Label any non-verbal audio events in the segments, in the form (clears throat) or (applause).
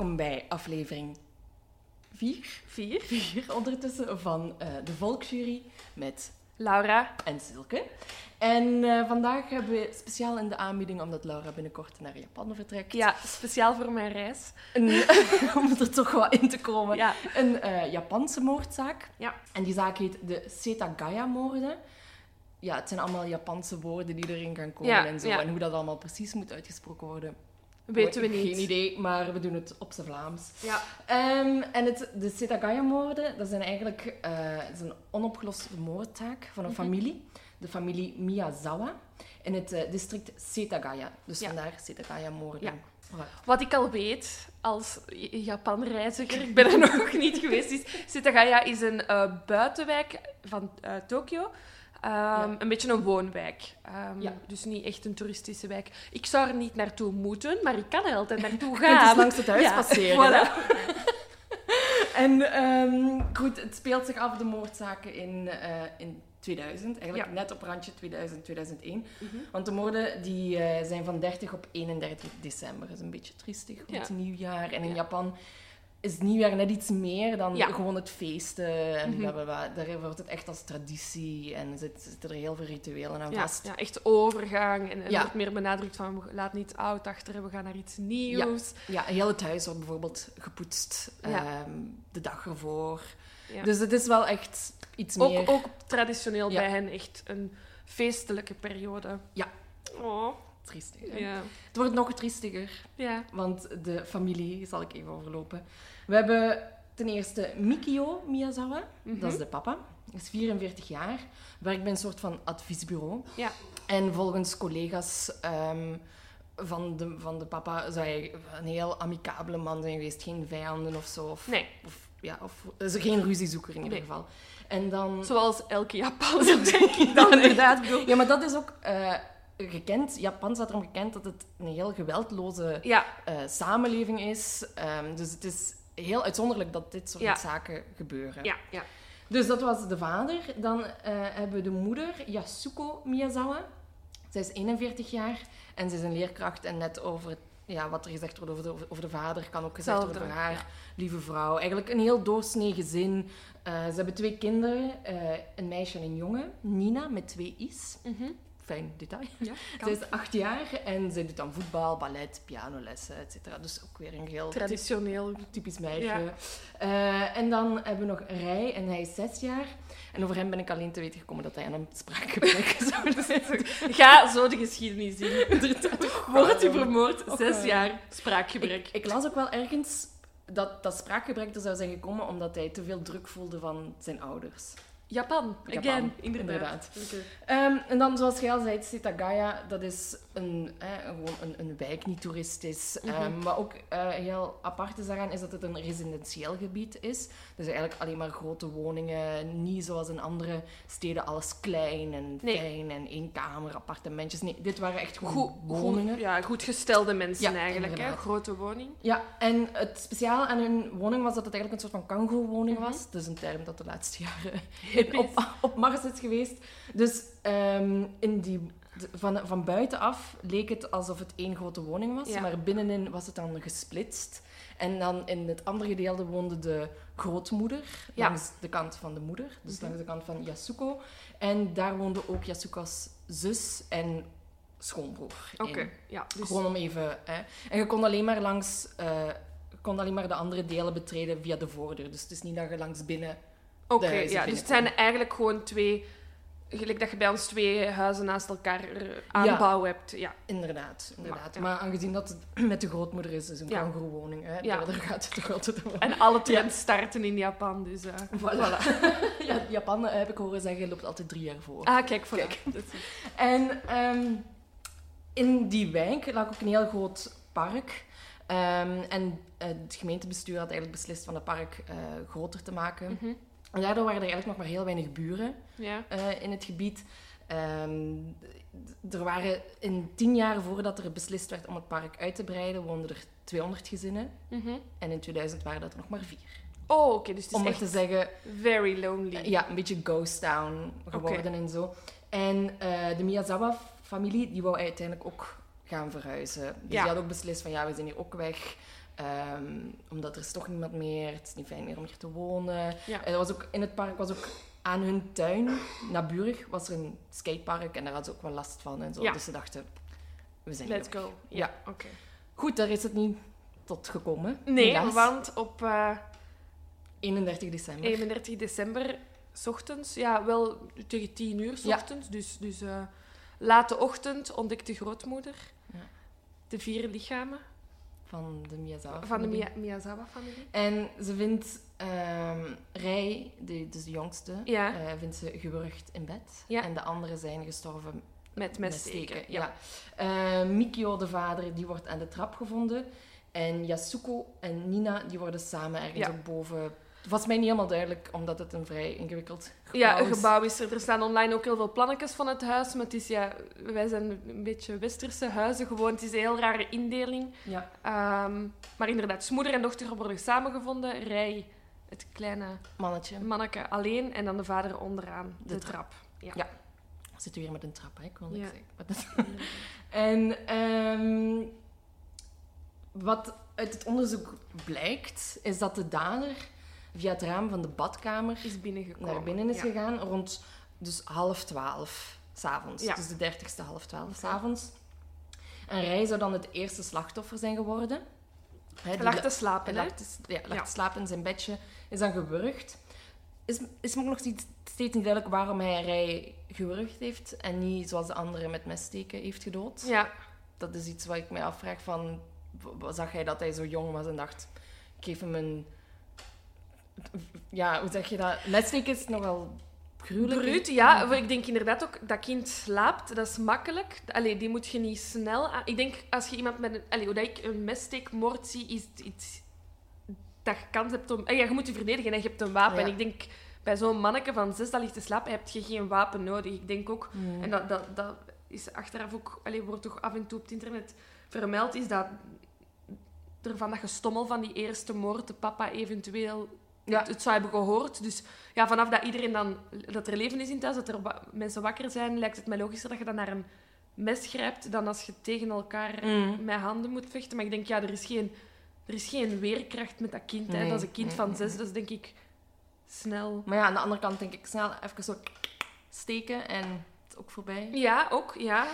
welkom bij aflevering 4, 4. 4 ondertussen van eh, de Volksjury met Laura. en Silke. En eh, vandaag hebben we speciaal in de aanbieding, omdat Laura binnenkort naar Japan vertrekt, Ja, speciaal voor mijn reis. een, (laughs) om er toch wel in te komen, Ja. een eh, Japanse moordzaak. Ja. En die zaak heet de Setagaya-moorden. Ja, het zijn allemaal Japanse woorden die erin gaan komen Ja, en zo. ja. En hoe dat allemaal precies moet uitgesproken worden, Weten we niet. Geen idee, maar we doen het op zijn Vlaams. Ja. Ehm, en het, de Setagaya-moorden, dat zijn eigenlijk eh, het is een onopgeloste moordzaak van een Mhm. familie. De familie Miyazawa in het eh, district Setagaya. Dus Ja. vandaar Setagaya-moorden. Ja. Voilà. Wat ik al weet als Japan-reiziger, (laughs) ik ben er nog niet geweest, is Setagaya is een eh, buitenwijk van eh, Ehm, Een beetje een woonwijk. Ehm, Ja. Dus niet echt een toeristische wijk. Ik zou er niet naartoe moeten, maar ik kan er altijd naartoe (laughs) gaan. dus langs het huis Ja, passeren. (laughs) voilà. (laughs) En ehm, goed, het speelt zich af, de moordzaken, in, eh, in 2000. Eigenlijk net op randje 2000, 2001. Mhm. Want de moorden die, eh, zijn van 30 op 31 december. Dat is een beetje triestig, het nieuwjaar. En in Ja. Japan is het nieuwjaar net iets meer dan Ja. gewoon het feesten. En bla. Daar wordt het echt als traditie en zit- zitten er heel veel rituelen aan Ja, vast. ja, echt overgang. En er Ja. wordt meer benadrukt van, we laat niet oud achter, we gaan naar iets nieuws. Ja, heel het huis wordt bijvoorbeeld gepoetst ehm, de dag ervoor. Dus het is wel echt iets meer... Ook, ook traditioneel bij hen echt een feestelijke periode. Ja. Oh, triestig. ja. Het wordt nog triestiger. Ja. Want de familie zal ik even overlopen. We hebben ten eerste Mikio Miyazawa. Mhm. Dat is de papa. Hij is 44 jaar. Werkt bij een soort van adviesbureau. Ja. En volgens collega's ehm, van, de, van de papa zou hij een heel amicabele man zijn geweest. Geen vijanden of zo. Of, Nee, of, ja, of is er geen ruziezoeker in ieder Nee. geval. En dan... zoals elke Japanse, (laughs) denk ik dan inderdaad. bedoel. Ja, maar dat is ook eh, gekend. Japan staat erom gekend dat het een heel geweldloze Ja, eh, samenleving is. Ehm, dus het is heel uitzonderlijk dat dit soort Ja. zaken gebeuren. ja, ja. Dus dat was de vader. Dan eh, hebben we de moeder, Yasuko Miyazawa. Zij is 41 jaar en ze is een leerkracht. En net over ja, wat er gezegd wordt over de, over de vader, kan ook gezegd worden over haar ja. lieve vrouw. Eigenlijk een heel doorsnee gezin. Eh, ze hebben twee kinderen, eh, een meisje en een jongen. Nina met twee i's. Mhm. Fijn detail. ja (laughs) Zij is acht jaar en zij doet dan voetbal, ballet, pianolessen, et cetera. Dus ook weer een heel Traditioneel. typisch meisje. Ja. Eh, en dan hebben we nog Rij en hij is zes jaar. En over hem ben ik alleen te weten gekomen dat hij aan een spraakgebrek (laughs) zou (laughs) zitten. Ga zo de geschiedenis in. Wordt u vermoord, zes jaar spraakgebrek. Ik, ik las ook wel ergens dat dat spraakgebrek er zou zijn gekomen omdat hij te veel druk voelde van zijn ouders. Japan, inderdaad. Ehm, en dan, zoals jij al zei, Setagaya, dat is een, gewoon een, een wijk, niet toeristisch. Ehm, wat ook eh, heel apart is daaraan, is dat het een residentieel gebied is. Dus eigenlijk alleen maar grote woningen, niet zoals in andere steden alles klein en Nee. fijn en één kamer, appartementjes. Nee, dit waren echt Goed, woningen. goed, ja, goed gestelde mensen Ja, eigenlijk. Hè? Grote woning. Ja, en het speciale aan hun woning was dat het eigenlijk een soort van kangoeroe-woning Mhm. was. Is een term dat de laatste jaren Op, (laughs) op Mars is geweest. Dus ehm, in die, van, van buitenaf leek het alsof het één grote woning was, Ja. maar binnenin was het dan gesplitst. En dan in het andere gedeelte woonde de grootmoeder, Ja. langs de kant van de moeder, dus Mhm. langs de kant van Yasuko. En daar woonde ook Yasuko's zus en schoonbroer. Oké, ja. Dus, Gewoon om even... Hè. En je kon alleen maar langs... eh, je kon alleen maar de andere delen betreden via de voordeur. Dus het is niet dat je langs binnen... Oké, ja, dus het zijn eigenlijk gewoon twee... Gelijk dat je bij ons twee huizen naast elkaar eh, aanbouw hebt. Ja. Inderdaad, inderdaad. ja. Maar aangezien dat het (clears throat) met de grootmoeder is, is een Ja. kangoeroewoning. Hè. Ja. Daar gaat het toch altijd over. En alle trends starten in Japan, dus... eh, Voilà. (laughs) ja, Japan, eh, heb ik horen zeggen, loopt altijd drie jaar voor. Ah, kijk, voilà. Kijk. En ehm, in die wijk lag ook een heel groot park. Ehm, en het gemeentebestuur had eigenlijk beslist van het park groter te maken. Mhm. En daardoor waren er eigenlijk nog maar heel weinig buren. Ja. eh, in het gebied. Ehm, er waren in tien jaar voordat er beslist werd om het park uit te breiden, woonden er 200 gezinnen. Mhm. En in 2000 waren dat er nog maar vier. Oh, oké, dus het is Om echt te zeggen, very lonely. eh, ja, een beetje ghost town geworden en zo. En eh, de Miyazawa-familie, die wou uiteindelijk ook gaan verhuizen. Dus Ja. die had ook beslist van, ja, we zijn hier ook weg. Ehm, omdat er is toch niemand meer, het is niet fijn meer om hier te wonen. Ja. En er was ook, in het park was ook aan hun tuin, naburig, was er een skatepark en daar hadden ze ook wel last van en zo. Ja. Dus ze dachten, we zijn Let's go. Ja. Oké. Goed, daar is het niet tot gekomen. Nee, helaas. want op eh, 31 december. 31 december, s ochtends, ja, wel tegen 10 uur s ochtends, dus, dus eh, late ochtend ontdekte grootmoeder Ja. de vier lichamen Van de van Miyazawa-familie. En ze vindt ehm Rei, de, dus de jongste, Ja. eh, vindt ze gewurgd in bed. Ja. En de anderen zijn gestorven Met met steken. Ja. Ja. Eh, Mikio, de vader, die wordt aan de trap gevonden. En Yasuko en Nina, die worden samen ergens boven... Het was mij niet helemaal duidelijk, omdat het een vrij ingewikkeld gebouw Ja, een is. gebouw is er. Er staan online ook heel veel plannetjes van het huis. Maar het is, ja, wij zijn een beetje westerse huizen gewoon. Het is een heel rare indeling. Ja, Ehm, maar inderdaad, moeder en dochter worden samengevonden. Rij, het kleine mannetje. manneke alleen. En dan de vader onderaan de, De trap. Ja. Ja. Zit u weer met een trap, hè? Ik wil niks Ja. zeggen. (laughs) En ehm, wat uit het onderzoek blijkt, is dat de dader via het raam van de badkamer Is binnengekomen. naar binnen is Ja. gegaan rond dus half twaalf s'avonds. Ja. Dus de dertigste half twaalf s'avonds. En Rij zou dan het eerste slachtoffer zijn geworden. Hij lag la- te slapen, hij hè? lag te, ja, lag te slapen in zijn bedje, is dan gewurgd. Is, is me ook nog steeds, niet duidelijk waarom hij Rij gewurgd heeft en niet zoals de anderen met messteken heeft gedood. Ja. Dat is iets wat ik mij afvraag van... Zag hij dat hij zo jong was en dacht... Ik geef hem een... Ja, hoe zeg je dat? Messteken is nogal gruwelijk. Bruut, ja. Ik denk inderdaad ook, dat kind slaapt, dat is makkelijk. Allee, die moet je niet snel... aan- Ik denk, als je iemand met een... Allee, hoe dat ik een messteekmoord zie, is het iets... Dat je kans hebt om... Ja, je moet je verdedigen en je hebt een wapen. Ja. En ik denk, bij zo'n manneke van zes dat ligt te slapen, heb je geen wapen nodig. Ik denk ook... Hmm. En dat, dat, dat is achteraf ook... Allee, wordt toch af en toe op het internet vermeld, is dat... Ervan dat gestommel van die eerste moord de papa eventueel Ja. het, het zou hebben gehoord. Dus ja, vanaf dat iedereen dan... Dat er leven is in thuis, dat er wa- mensen wakker zijn, lijkt het mij logischer dat je dan naar een mes grijpt dan als je tegen elkaar Mm. met handen moet vechten. Maar ik denk, ja, er is geen, er is geen weerkracht met dat kind. Hè. Nee. Dat is een kind van zes, is denk ik snel... Maar ja, aan de andere kant denk ik snel even zo steken en het is ook voorbij. Ja, ook, ja.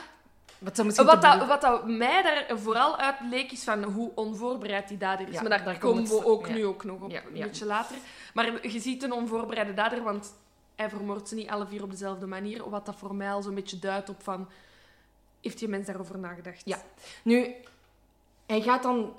Wat, dat, wat dat mij daar vooral uit leek, is van hoe onvoorbereid die dader is. Ja, maar daar, daar komen we ook ja. nu ook nog op, Ja, een beetje later. Maar je ziet een onvoorbereide dader, want hij vermoordt ze niet alle vier op dezelfde manier. Wat dat voor mij al zo'n beetje duidt op van... Heeft die mens daarover nagedacht? Ja. Nu, hij gaat dan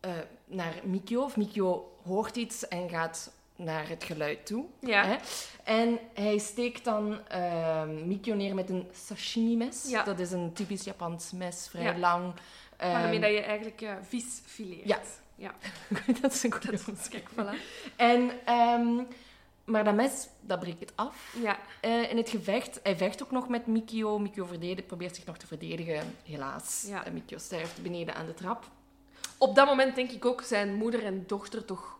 eh, naar Mikio, of Mikio hoort iets en gaat naar het geluid toe. Ja. Hè? En hij steekt dan ehm Mikio neer met een sashimi-mes. Ja. Dat is een typisch Japans mes, vrij Ja. lang. Ehm, Waarmee dat je eigenlijk eh, vis fileert. Ja. ja. (laughs) dat is een goede omschrijving. voilà. En, ehm, maar dat mes, dat breekt het af. Ja. Eh, in het gevecht, hij vecht ook nog met Mikio. Mikio verdedig- probeert zich nog te verdedigen, helaas. Ja. En Mikio sterft beneden aan de trap. Op dat moment denk ik ook zijn moeder en dochter toch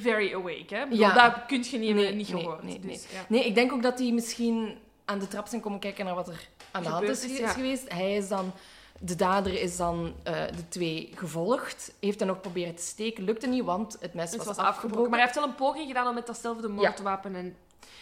very awake. Hè? Bedoel, Ja. Dat kun je niet, Nee, niet nee, gehoord. nee, dus, Ja. Nee, ik denk ook dat hij misschien aan de trap zijn komen kijken naar wat er aan de hand Gebeurd is, is, is ja. geweest. Hij is dan... De dader is dan eh, de twee gevolgd. Heeft dan ook proberen te steken. Lukte niet, want het mes Het was, was afgebroken. afgebroken. Maar hij heeft wel een poging gedaan om met datzelfde moordwapen en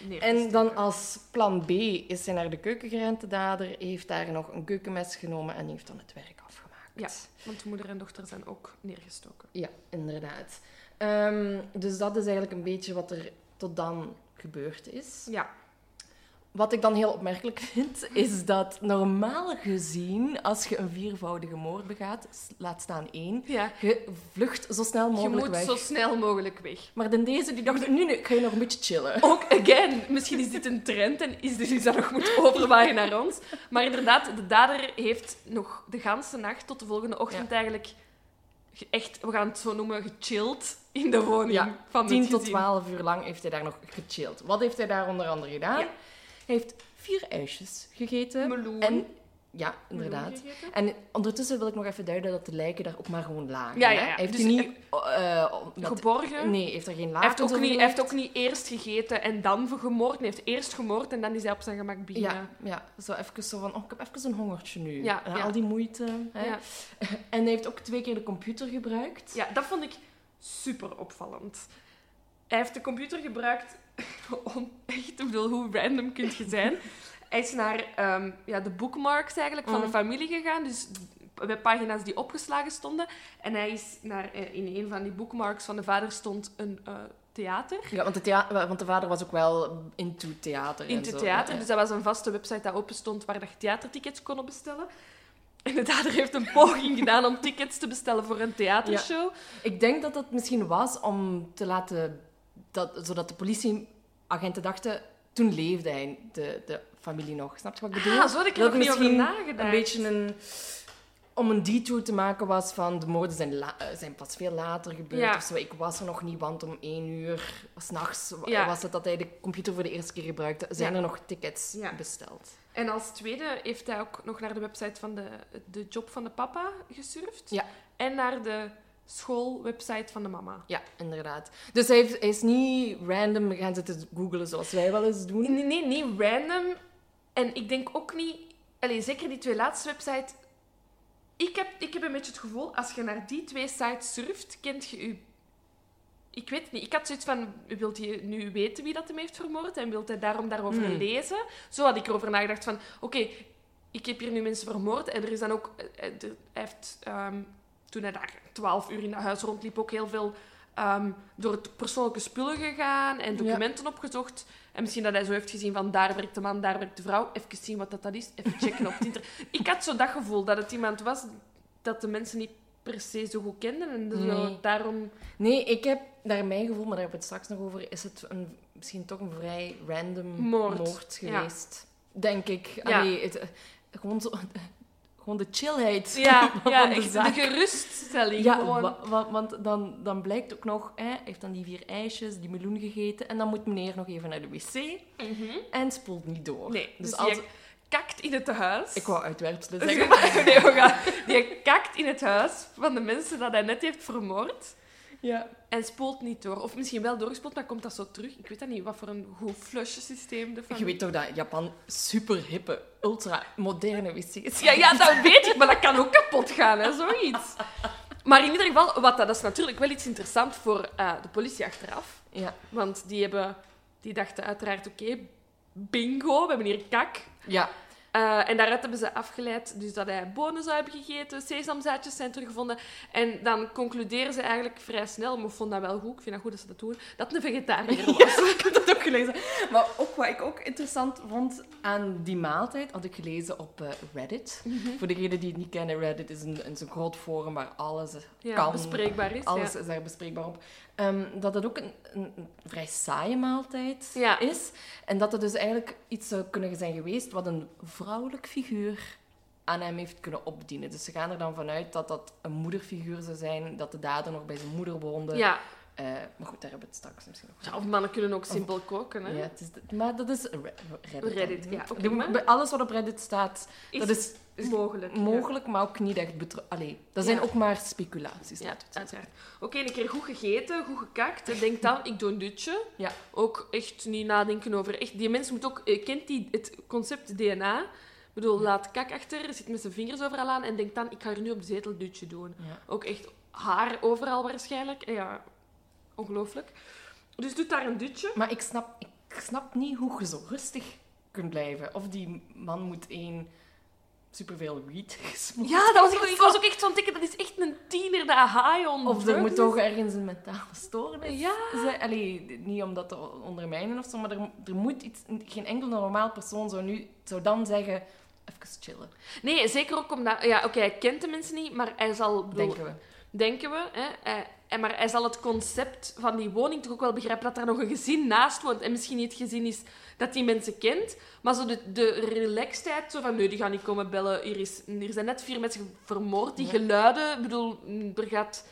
neer te En dan als plan B is hij naar de keuken gerend, de dader. Heeft daar nog een keukenmes genomen en heeft dan het werk afgemaakt. Ja, want moeder en dochter zijn ook neergestoken. Ja, inderdaad. Ehm, dus dat is eigenlijk een beetje wat er tot dan gebeurd is. Ja, Wat ik dan heel opmerkelijk (laughs) vind, is dat normaal gezien, als je een viervoudige moord begaat, laat staan één, ja. je vlucht zo snel je mogelijk moet weg. zo snel mogelijk weg. Maar dan deze, die dacht, nu, ga je nog een beetje chillen. Ook, again, misschien is dit een trend en is dus iets dat nog moet overwaaien naar ons. Maar inderdaad, de dader heeft nog de ganse nacht tot de volgende ochtend eigenlijk ge- echt, we gaan het zo noemen, gechilled in de woning Ja, van 10 het tot gezin. 12 uur lang heeft hij daar nog gechilled. Wat heeft hij daar onder andere gedaan? Ja. Hij heeft vier ijsjes gegeten. Meloen. En Ja, inderdaad. En ondertussen wil ik nog even duiden dat de lijken daar ook maar gewoon lagen. Ja, ja. Hij heeft Dus die niet... eh, met- Geborgen. nee, heeft er geen laag Hij heeft, ook niet, heeft ook niet eerst gegeten en dan gemoord. Hij heeft eerst gemoord en dan is hij op zijn gemak beginnen. Ja, ja, zo even zo van, oh, ik heb even een hongertje nu. Ja, ja. Al die moeite. Hè? Ja. (laughs) En hij heeft ook twee keer de computer gebruikt. Ja, dat vond ik super opvallend. Hij heeft de computer gebruikt (laughs) om echt, ik bedoel, hoe random kunt je zijn? (laughs) Hij is naar ehm, ja, de bookmarks eigenlijk van de Mm. familie gegaan, dus bij pagina's die opgeslagen stonden. En hij is naar, eh, in een van die bookmarks van de vader stond een eh, theater. Ja, want de, thea- want de vader was ook wel into theater. In en zo. theater, Ja. dus dat was een vaste website dat open stond waar je theatertickets kon bestellen. En de dader heeft een poging (laughs) gedaan om tickets te bestellen voor een theatershow. Ik denk dat dat misschien was om te laten... Dat, zodat de politieagenten dachten... Toen leefde hij, de, de familie nog. Snap je wat ik bedoel? Ah, zo had ik er nog niet over nagedacht. Een beetje een... Om een detour te maken was van... De moorden zijn, la- eh, zijn pas veel later gebeurd Ja. of zo. Ik was er nog niet, want om één uur s'nachts Ja. was het dat hij de computer voor de eerste keer gebruikte. Zijn Ja. er nog tickets besteld? En als tweede heeft hij ook nog naar de website van de, de job van de papa gesurfd. Ja. En naar de schoolwebsite van de mama. Ja, inderdaad. Dus hij, heeft, hij is niet random gaan zitten googlen zoals wij wel eens doen. Nee, nee, niet random. En ik denk ook niet... Allee, zeker die twee laatste websites. Ik heb, ik heb een beetje het gevoel, als je naar die twee sites surft, kent je je... Ik weet het niet. Ik had zoiets van, wilt je nu weten wie dat hem heeft vermoord? En wilt hij daarom daarover Hmm. lezen? Zo had ik erover nagedacht van, oké, ik heb hier nu mensen vermoord. En er is dan ook... eh, eh, Hij heeft, ehm, toen hij daar twaalf uur in huis rondliep, ook heel veel ehm, door het persoonlijke spullen gegaan en documenten opgezocht. En misschien dat hij zo heeft gezien van daar werkt de man, daar werkt de vrouw. Even zien wat dat, dat is. Even checken op internet. (laughs) Ik had zo dat gevoel dat het iemand was dat de mensen niet per se zo goed kenden. En zo Nee. daarom... Nee, ik heb naar mijn gevoel, maar daar hebben we het straks nog over, is het een, misschien toch een vrij random Moord. moord, Ja. geweest. Denk ik. Ja. Allee, het, eh, gewoon, zo, gewoon de chillheid Ja, (laughs) ja de echt de zaak. geruststelling. Ja, gewoon. wa- wa- want dan, dan blijkt ook nog, hè, hij heeft dan die vier ijsjes, die meloen gegeten, en dan moet meneer nog even naar de wc Mhm. en spoelt niet door. Nee, dus, dus als... kakt in het huis. Ik wou uitwerpselen (laughs) zeggen. nee, we gaan. Die kakt in het huis van de mensen dat hij net heeft vermoord. Ja. En spoelt niet door. Of misschien wel doorgespoeld, maar komt dat zo terug? Ik weet dat niet. Wat voor een goed flushsysteem de Je weet toch dat Japan super hippe, ultra moderne wc's? Ja, ja, dat weet ik, maar dat kan ook kapot gaan, hè, zoiets. Maar in ieder geval, wat, dat is natuurlijk wel iets interessants voor eh, de politie achteraf. Ja. Want die, hebben, die dachten uiteraard, oké, bingo, we hebben hier kak. Ja. Eh, en daaruit hebben ze afgeleid dus dat hij bonen zou hebben gegeten, sesamzaadjes zijn teruggevonden. En dan concluderen ze eigenlijk vrij snel, maar ik vond dat wel goed, ik vind dat goed dat ze dat doen, dat het een vegetariër was. (laughs) Ja, (laughs) ik heb dat ook gelezen. Maar ook wat ik ook interessant vond aan die maaltijd, had ik gelezen op eh, Reddit. Voor degenen die het niet kennen, Reddit is een, een groot forum waar alles Ja, kan. bespreekbaar is. Alles ja. is daar bespreekbaar op. Ehm, dat het ook een, vrij saaie maaltijd Ja. is. En dat het dus eigenlijk iets zou kunnen zijn geweest wat een vrouwelijk figuur aan hem heeft kunnen opdienen. Dus ze gaan er dan vanuit dat dat een moederfiguur zou zijn, dat de dader nog bij zijn moeder woonde. Ja. Eh, maar goed, daar hebben we het straks misschien nog Ja, of mannen kunnen ook simpel koken, hè. ja, het is, maar dat is Re- Reddit. ja, maar- bij Alles wat op Reddit staat, Is dat is is mogelijk. ja. mogelijk, maar ook niet echt. Allee, dat zijn Ja. ook maar speculaties. Ja, uiteraard. Oké, een keer goed gegeten, goed gekakt. En denk dan, ik doe een dutje. Ja. Ook echt niet nadenken over... Echt, die mens moet ook... eh, Kent die het concept DNA? Ik bedoel, laat kak achter, zit met zijn vingers overal aan en denkt dan, ik ga er nu op de zetel dutje doen. Ja. Ook echt haar overal waarschijnlijk. Ja, ongelooflijk. Dus doet daar een dutje. Maar ik snap, ik snap niet hoe je zo rustig kunt blijven. Of die man moet één superveel weed (laughs) gesmokt Ja, dat was ik, ik was ook echt van tikken. Dat is echt een tiener, dat high on Of er moet toch ergens een mentale stoornis Ja. zijn. Allee, niet om dat te ondermijnen of zo, maar er, er moet iets... Geen enkel normaal persoon zou, nu, zou dan zeggen... Even chillen, Nee, zeker ook omdat... Ja, oké, hij kent de mensen niet, maar hij zal... denken we. denken we. Hè? Hij- en maar hij zal het concept van die woning toch ook wel begrijpen dat er nog een gezin naast woont. En misschien niet het gezin is dat die mensen kent, maar zo de, de relaxedheid, zo van nee, die gaan niet komen bellen. Hier, is, hier zijn net vier mensen vermoord. Die Ja. geluiden, ik bedoel, mm, er gaat...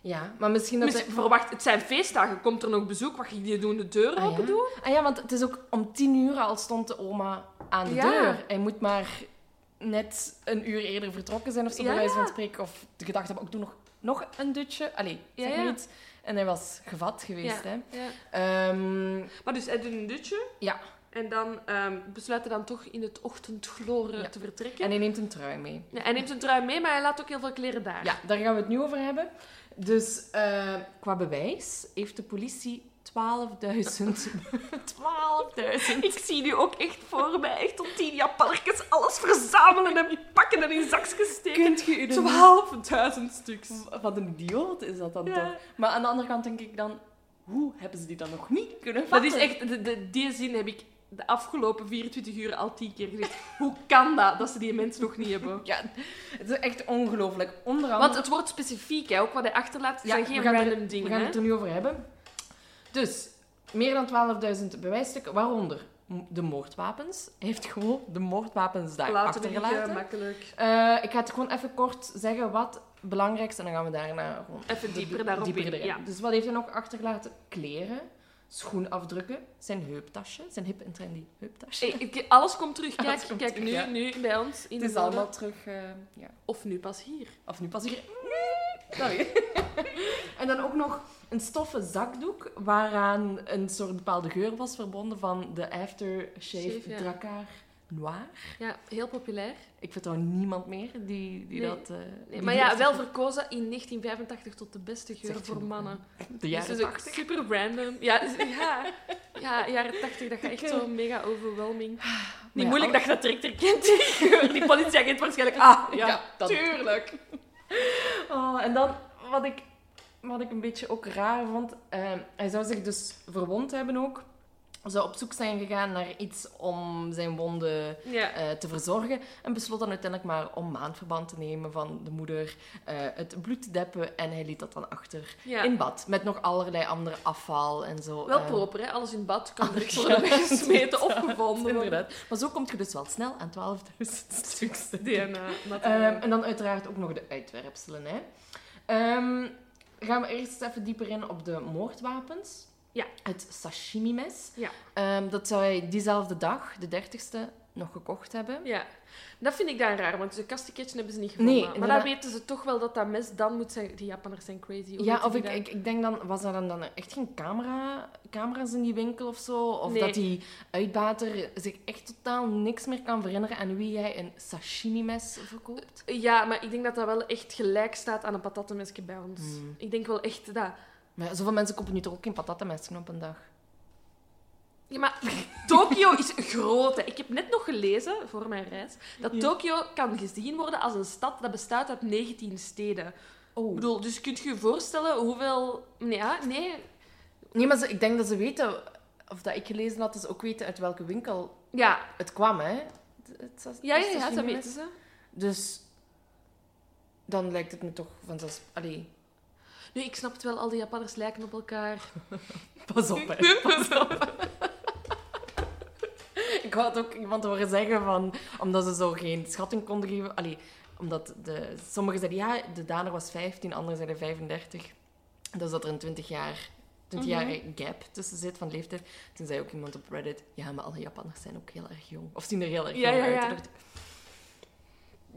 Ja, maar misschien dat... Misschien- verwacht, het zijn feestdagen, komt er nog bezoek? Wat ga je doen? De deur Ah, open ja? doen? Ah ja, want het is ook om tien uur al stond de oma aan de Ja. deur. Hij moet maar net een uur eerder vertrokken zijn of zo, bij wijze van spreken. Of gedacht hebben, ik doe nog, nog een dutje. Allee, zeg Ja, maar iets. En hij was gevat geweest, Ja, hè. ja. Ehm, Maar dus hij doet een dutje. ja, En dan ehm besluit hij dan toch in het ochtendgloren Ja. te vertrekken. en hij neemt een trui mee. Ja, hij neemt een trui mee, maar hij laat ook heel veel kleren daar. Ja, daar gaan we het nu over hebben. Dus eh, qua bewijs heeft de politie 12.000... 12.000... (laughs) Ik zie nu ook echt voor mij, echt tot tien Japanners alles verzamelen en pakken en in zakjes steken. Kunt je je 12.000 stuks. Wat een idioot is dat dan Ja. toch? Maar aan de andere kant denk ik dan... Hoe hebben ze die dan nog niet kunnen Dat vatten? is echt, de, de- die zin heb ik de afgelopen 24 uur al tien keer gezegd. Hoe kan dat, dat ze die mensen nog niet hebben? (laughs) Ja, het is echt ongelooflijk. Onder andere... Want het wordt specifiek, hè. ook wat hij achterlaat, Ja, zijn geen er- random dingen. We gaan hè. het er nu over hebben. Dus, meer dan 12.000 bewijsstukken, waaronder de moordwapens. Hij heeft gewoon de moordwapens daar Laten we achtergelaten. makkelijk. Eh, ik ga het gewoon even kort zeggen wat belangrijk is en dan gaan we daarna gewoon Even dieper daarop dieper in, ja. Dus wat heeft hij nog achtergelaten? Kleren, schoenafdrukken, zijn heuptasje, zijn hip en trendy heuptasje. Hey, alles komt terug. (laughs) Kijk, Alles kijk terug, nu, ja. nu bij ons in het de is allemaal terug, eh, ja. Of nu pas hier. Of nu pas hier. Sorry. (laughs) en dan ook nog een stoffen zakdoek waaraan een soort bepaalde geur was verbonden van de aftershave Shave, ja. Drakkar Noir. Ja, heel populair. Ik vertrouw niemand meer die, die Nee. dat... eh, Nee, maar ja, wel verkozen in 1985 tot de beste geur voor mannen. De Dus jaren 80. super random. Ja, dus- (laughs) ja, ja, jaren 80, dat gaat echt zo mega overwhelming. Niet ja, moeilijk al- dat je dat direct herkent. die (laughs) geur. Die politieagent waarschijnlijk. Ah, ja, Ja, dat- tuurlijk. Oh, en dan, wat ik, wat ik een beetje ook raar vond, eh, hij zou zich dus verwond hebben ook. Zou op zoek zijn gegaan naar iets om zijn wonden Ja. eh, te verzorgen. En besloot dan uiteindelijk maar om maandverband te nemen van de moeder, eh, het bloed te deppen. En hij liet dat dan achter ja. in bad. Met nog allerlei andere afval en zo. Wel eh, proper, hè? Alles in bad kan (laughs) direct Ja, worden weggesmeten of gevonden. Inderdaad. Maar zo kom je dus wel snel aan 12.000 (laughs) stuks. DNA-materiaal. Ehm, en dan uiteraard ook nog de uitwerpselen. Hè. Ehm, gaan we eerst even dieper in op de moordwapens. Ja. Het sashimi-mes. Ja. Ehm, dat zou hij diezelfde dag, de 30ste, nog gekocht hebben. Ja, dat vind ik dan raar, want de kastiketje hebben ze niet gevonden. Nee, maar dan weten ze toch wel dat dat mes dan moet zijn. Die Japanners zijn crazy. Ja, of ik, ik, ik denk dan, was er dan, dan echt geen camera, camera's in die winkel of zo? Of Nee. dat die uitbater zich echt totaal niks meer kan herinneren aan wie hij een sashimi-mes verkoopt? Ja, maar ik denk dat dat wel echt gelijk staat aan een patattenmesje bij ons. Hmm. Ik denk wel echt dat... Maar zoveel mensen kopen nu toch ook geen patattenmessen op een dag? Ja, maar (laughs) Tokio is groot. Hè. Ik heb net nog gelezen, voor mijn reis, dat Ja. Tokio kan gezien worden als een stad dat bestaat uit 19 steden. Oh. Ik bedoel, dus kunt je je voorstellen hoeveel... Nee, ja, nee. Nee, maar ze, ik denk dat ze weten, of dat ik gelezen had, dat ze ook weten uit welke winkel Ja, het kwam, hè? Het, het, het ja, ja, ja dat sashimi-mes. weten ze. Dus dan lijkt het me toch vanzelfs... Allee, Nu, ik snap het wel, al die Japanners lijken op elkaar. (laughs) pas op, hè. (laughs) Pas op. het ook iemand horen zeggen van... Omdat ze zo geen schatting konden geven... Allee, omdat de, sommigen zeiden, ja, de dader was 15, anderen zeiden 35. Dus dat er een 20 jaar... 20 jaar gap tussen zit van leeftijd. Toen zei ook iemand op Reddit, ja, maar alle Japanners zijn ook heel erg jong. Of zien er heel erg Ja, jong ja, uit. ja. Dacht,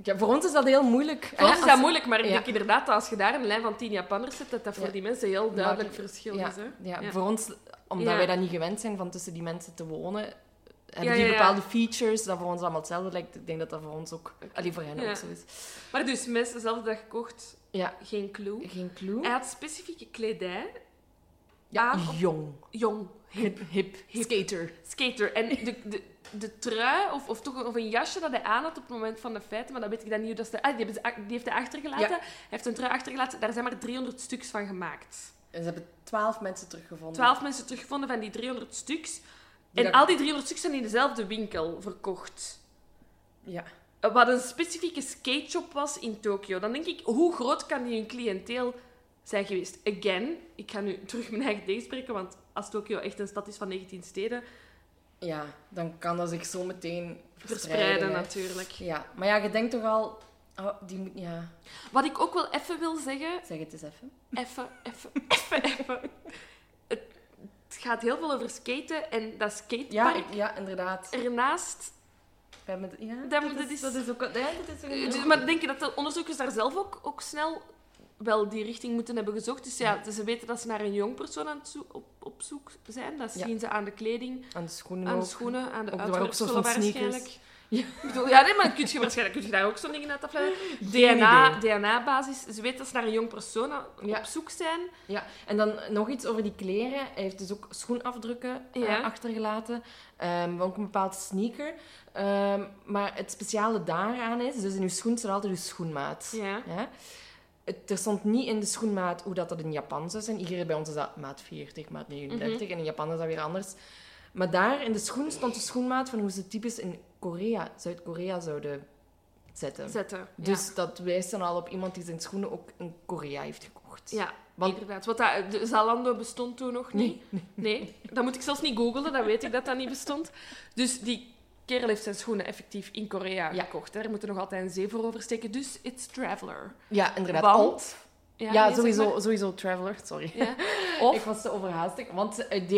ja, voor ons is dat heel moeilijk. Voor ons is dat moeilijk, maar ik denk inderdaad dat als je daar een lijn van 10 Japanners zet, dat dat voor die mensen heel duidelijk verschil ja, is. Hè? Ja, voor ons, omdat wij dat niet gewend zijn van tussen die mensen te wonen, hebben Ja, die bepaalde features dat voor ons allemaal hetzelfde lijkt. Ik denk dat dat voor ons ook, voor hen ook zo is. Maar dus, mensen dezelfde dag gekocht, Ja, geen clue. geen clue. Hij had specifieke kledij, Ja, aan jong, jong, hip, hip, Hip. skater. skater. En de, de, de trui, of, of toch een, of een jasje dat hij aan had op het moment van de feiten, maar dat weet ik dan niet hoe dat ze... Ah, die, hebben die heeft hij achtergelaten. Ja. Hij heeft een trui achtergelaten, daar zijn maar 300 stuks van gemaakt. En ze hebben twaalf mensen teruggevonden. 12 mensen teruggevonden van die 300 stuks. En dat- al die 300 stuks zijn in dezelfde winkel verkocht. Ja. Wat een specifieke skateshop was in Tokio. Dan denk ik, hoe groot kan die hun cliënteel zijn geweest? Again, ik ga nu terug mijn eigen tegenspreken, want als Tokio echt een stad is van 19 steden, ja, dan kan dat zich zo meteen verspreiden verspreiden. natuurlijk. Ja, maar ja, je denkt toch al, oh, die moet, ja, Wat ik ook wel even wil zeggen, zeg het eens even. even, even, (laughs) even, even. Het, gaat heel veel over skaten en dat Ja, skatepark ik- ja, inderdaad. ernaast het- ja, Dat is, is- dat is ook... Ja, dat is ook Dus, maar denk je dat de onderzoekers daar zelf ook, ook snel wel die richting moeten hebben gezocht? Dus ja, ze weten dat ze naar een jong persoon aan zo- op, op zoek zijn. Dat Ja. zien ze aan de kleding, Aan de schoenen aan de schoenen, aan de er sneakers. waarschijnlijk. Ja. Ik bedoel, ja, nee, maar kun je waarschijnlijk kun je daar ook zo'n dingen uit afleiden. (laughs) DNA. DNA-basis. Ze weten dat ze naar een jong persoon Ja. op zoek zijn. Ja, en dan nog iets over die kleren. Hij heeft dus ook schoenafdrukken eh, achtergelaten. Ehm, ook een bepaald sneaker. Ehm, maar het speciale daaraan is, dus in uw schoen staat altijd uw schoenmaat. Ja. Ja? Het, er stond niet in de schoenmaat hoe dat, dat in Japan zou zijn. Hier bij ons is dat maat 40, maat 39. Mhm. En in Japan is dat weer anders. Maar daar in de schoen stond de schoenmaat van hoe ze typisch in Korea, Zuid-Korea zouden zetten. Zetten. Dus dat wijst dan al op iemand die zijn schoenen ook in Korea heeft gekocht. Ja, Want- inderdaad. Want dat, de Zalando bestond toen nog niet. Nee, Nee, dat moet ik zelfs niet googlen, dan weet ik dat dat niet bestond. Dus die kerel heeft zijn schoenen effectief in Korea Ja. gekocht. Daar moet er nog altijd een zee voor oversteken. Dus it's Traveler. Ja, inderdaad. Want- Ja, Ja, nee, zeg sowieso, maar. sowieso Traveler, sorry. Ja. (laughs) Ik Of, was te overhaastig, want uit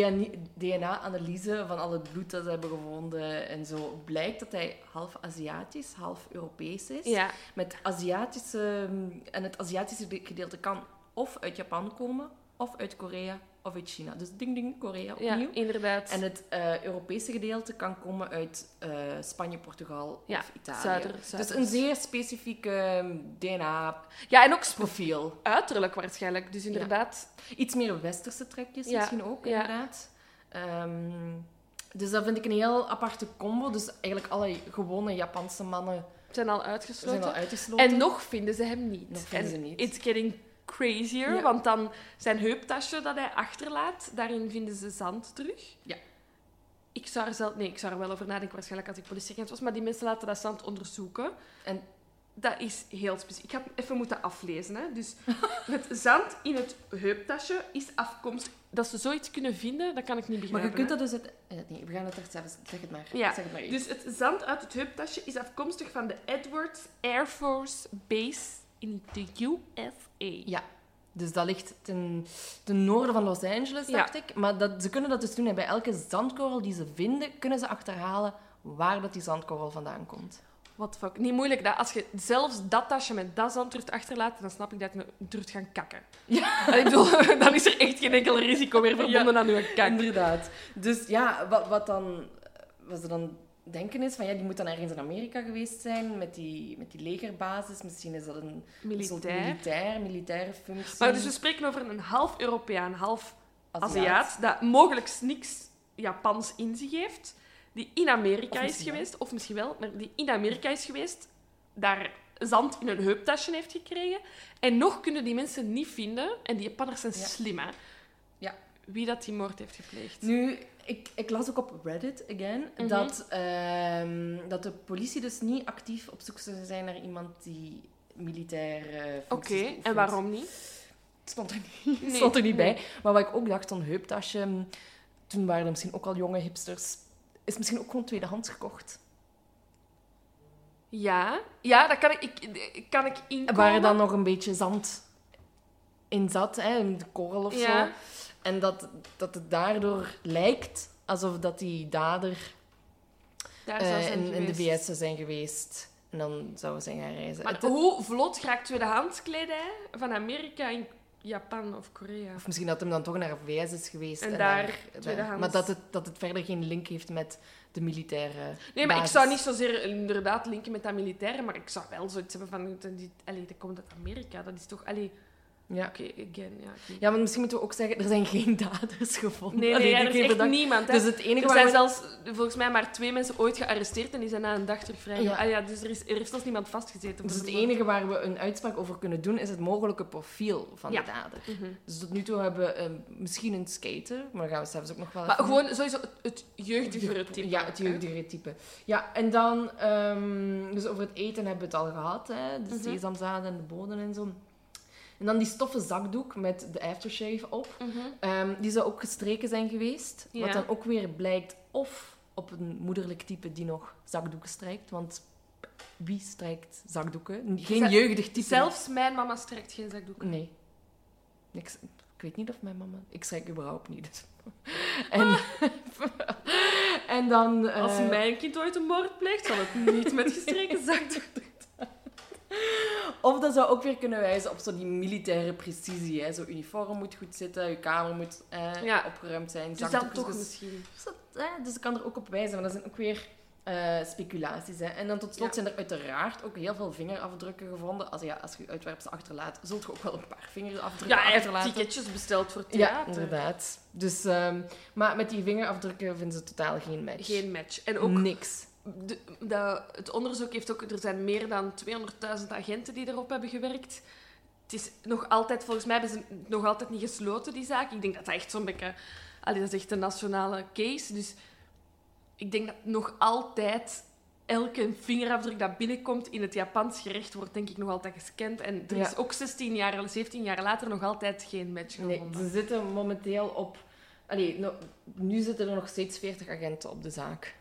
DNA-analyse van al het bloed dat ze hebben gevonden en zo, blijkt dat hij half Aziatisch, half Europees is. ja, Met Aziatische... En het Aziatische gedeelte kan of uit Japan komen, of uit Korea, of uit China. Dus ding ding, Korea ja, opnieuw. inderdaad. En het eh, Europese gedeelte kan komen uit eh, Spanje, Portugal Ja, of Italië. zuider- dus een zeer specifiek ehm, DNA-profiel. ja, en ook sp- uiterlijk waarschijnlijk. Dus inderdaad, Iets meer westerse trekjes Ja, misschien ook, ja. inderdaad. Ehm, dus dat vind ik een heel aparte combo. Dus eigenlijk alle gewone Japanse mannen zijn al zijn uitgesloten. al uitgesloten. En nog vinden ze hem niet. Nog vinden en ze niet. It's getting crazier, Ja. want dan zijn heuptasje dat hij achterlaat, daarin vinden ze zand terug. Ja. Ik zou er zelf... Nee, ik zou er wel over nadenken waarschijnlijk als ik politieagent was, maar die mensen laten dat zand onderzoeken. En Dat is heel specifiek. Ik heb even moeten aflezen. Hè. Dus (laughs) het zand in het heuptasje is afkomstig... Dat ze zoiets kunnen vinden, dat kan ik niet begrijpen. maar je kunt hè. dat dus... uit- eh, nee, we gaan het er zelfs... Zeg het maar. Ja, Zeg het maar Dus het zand uit het heuptasje is afkomstig van de Edwards Air Force Base in de USA. Ja. Dus dat ligt ten, ten noorden van Los Angeles, Ja. dacht ik. Maar dat, ze kunnen dat dus doen. hè. Bij elke zandkorrel die ze vinden, kunnen ze achterhalen waar dat die zandkorrel vandaan komt. What the fuck. Niet moeilijk. Dat als je zelfs dat tasje met dat zand durft achterlaten, dan snap ik dat je durft gaan kakken. Ja. (laughs) Ik bedoel, (laughs) dan is er echt geen enkel risico meer verbonden aan je kak. Inderdaad. Dus ja, wat, wat, dan, wat ze dan denken is van ja, die moet dan ergens in Amerika geweest zijn met die, met die legerbasis. Misschien is dat een Militair. militair, militaire functie. Maar dus we spreken over een half Europeaan, half Aziat. Aziat, dat mogelijk niks Japans in zich heeft, die in Amerika is geweest, of misschien wel, maar die in Amerika is geweest, daar zand in een heuptasje heeft gekregen. En nog kunnen die mensen niet vinden, en die Japanners zijn Ja. slim, hè, Ja. wie dat die moord heeft gepleegd. Nu, ik, ik las ook op Reddit, again, Mhm. dat, ehm, dat de politie dus niet actief op zoek zou zijn naar iemand die militair eh Oké, en waarom niet? Het stond er niet, (laughs) Nee, stond er niet nee. bij. Maar wat ik ook dacht, zo'n heuptasje, hm, toen waren er misschien ook al jonge hipsters, is misschien ook gewoon tweedehands gekocht. Ja, ja dat kan ik, ik, kan ik inkomen. Waar er dan nog een beetje zand in zat, hè, een korrel of Ja. zo. En dat, dat het daardoor lijkt alsof dat die dader Daar eh, in, in de. VS zou zijn geweest. En dan zouden ze zijn gaan reizen. Maar Het- hoe vlot raakt tweedehands kledij van Amerika in Japan of Korea? Of misschien dat hem dan toch naar VS is geweest. En daar naar- tweedehands. Maar dat het, dat het verder geen link heeft met de militaire Nee, maar ik zou niet zozeer inderdaad linken met dat militaire, maar ik zou wel zoiets hebben van... Die, allee, dat komt uit Amerika, dat is toch... Allee, Ja. oké, again, ja. ja, maar misschien moeten we ook zeggen, er zijn geen daders gevonden. Nee, nee, Allee, ja, ik er is echt niemand. Hè. Dus het enige er zijn we- zelfs volgens mij maar twee mensen ooit gearresteerd en die zijn na een dag terug vrij. Ja. Ah, ja, dus er, is, er heeft zelfs niemand vastgezeten. Dus het enige waar we een uitspraak over kunnen doen, is het mogelijke profiel van Ja. de dader. Mhm. Dus tot nu toe hebben we eh, misschien een skater, maar daar gaan we zelfs ook nog wel Maar gewoon sowieso het, het jeugdigere type. Ja, het jeugdigere type. Ja, en dan... ehm, dus over het eten hebben we het al gehad, hè. De Mhm. sesamzaden en de boden en zo. En dan die stoffen zakdoek met de aftershave op. Mhm. Ehm, die zou ook gestreken zijn geweest. Ja. Wat dan ook weer blijkt of op een moederlijk type die nog zakdoeken strijkt. Want wie strijkt zakdoeken? Geen jeugdig type. Zelfs mijn mama strekt geen zakdoek. Nee. Niks. Ik weet niet of mijn mama... Ik strijk überhaupt niet. (laughs) En, (laughs) En dan... eh, Als mijn kind ooit een moord pleegt, zal het niet met gestreken (laughs) zakdoek (laughs) Of dat zou ook weer kunnen wijzen op zo die militaire precisie. Hè. Zo uniform moet goed zitten, je kamer moet eh, Ja. opgeruimd zijn. Dus zakdoekjes. toch Dus, misschien. dus dat, dus ik kan er ook op wijzen, maar dat zijn ook weer eh, speculaties. Hè. En dan tot slot Ja. zijn er uiteraard ook heel veel vingerafdrukken gevonden. Als, ja, als je uitwerpselen achterlaat, zult je ook wel een paar vingerafdrukken Ja, achterlaten. ticketjes besteld voor Ja, theater. inderdaad. Dus, ehm, maar met die vingerafdrukken vinden ze totaal geen match. Geen match. En ook Niks. De, de- het onderzoek heeft ook... Er zijn meer dan 200.000 agenten die erop hebben gewerkt. Het is nog altijd... Volgens mij hebben ze het nog altijd niet gesloten, die zaak. Ik denk dat dat echt zo'n beetje... Allee, dat is echt een nationale case. Dus ik denk dat nog altijd... Elke vingerafdruk dat binnenkomt in het Japans gerecht wordt denk ik nog altijd gescand. En er Ja. is ook 16 jaar, 17 jaar later nog altijd geen match Nee, gevonden. ze zitten momenteel op... Allee, nu zitten er nog steeds 40 agenten op de zaak.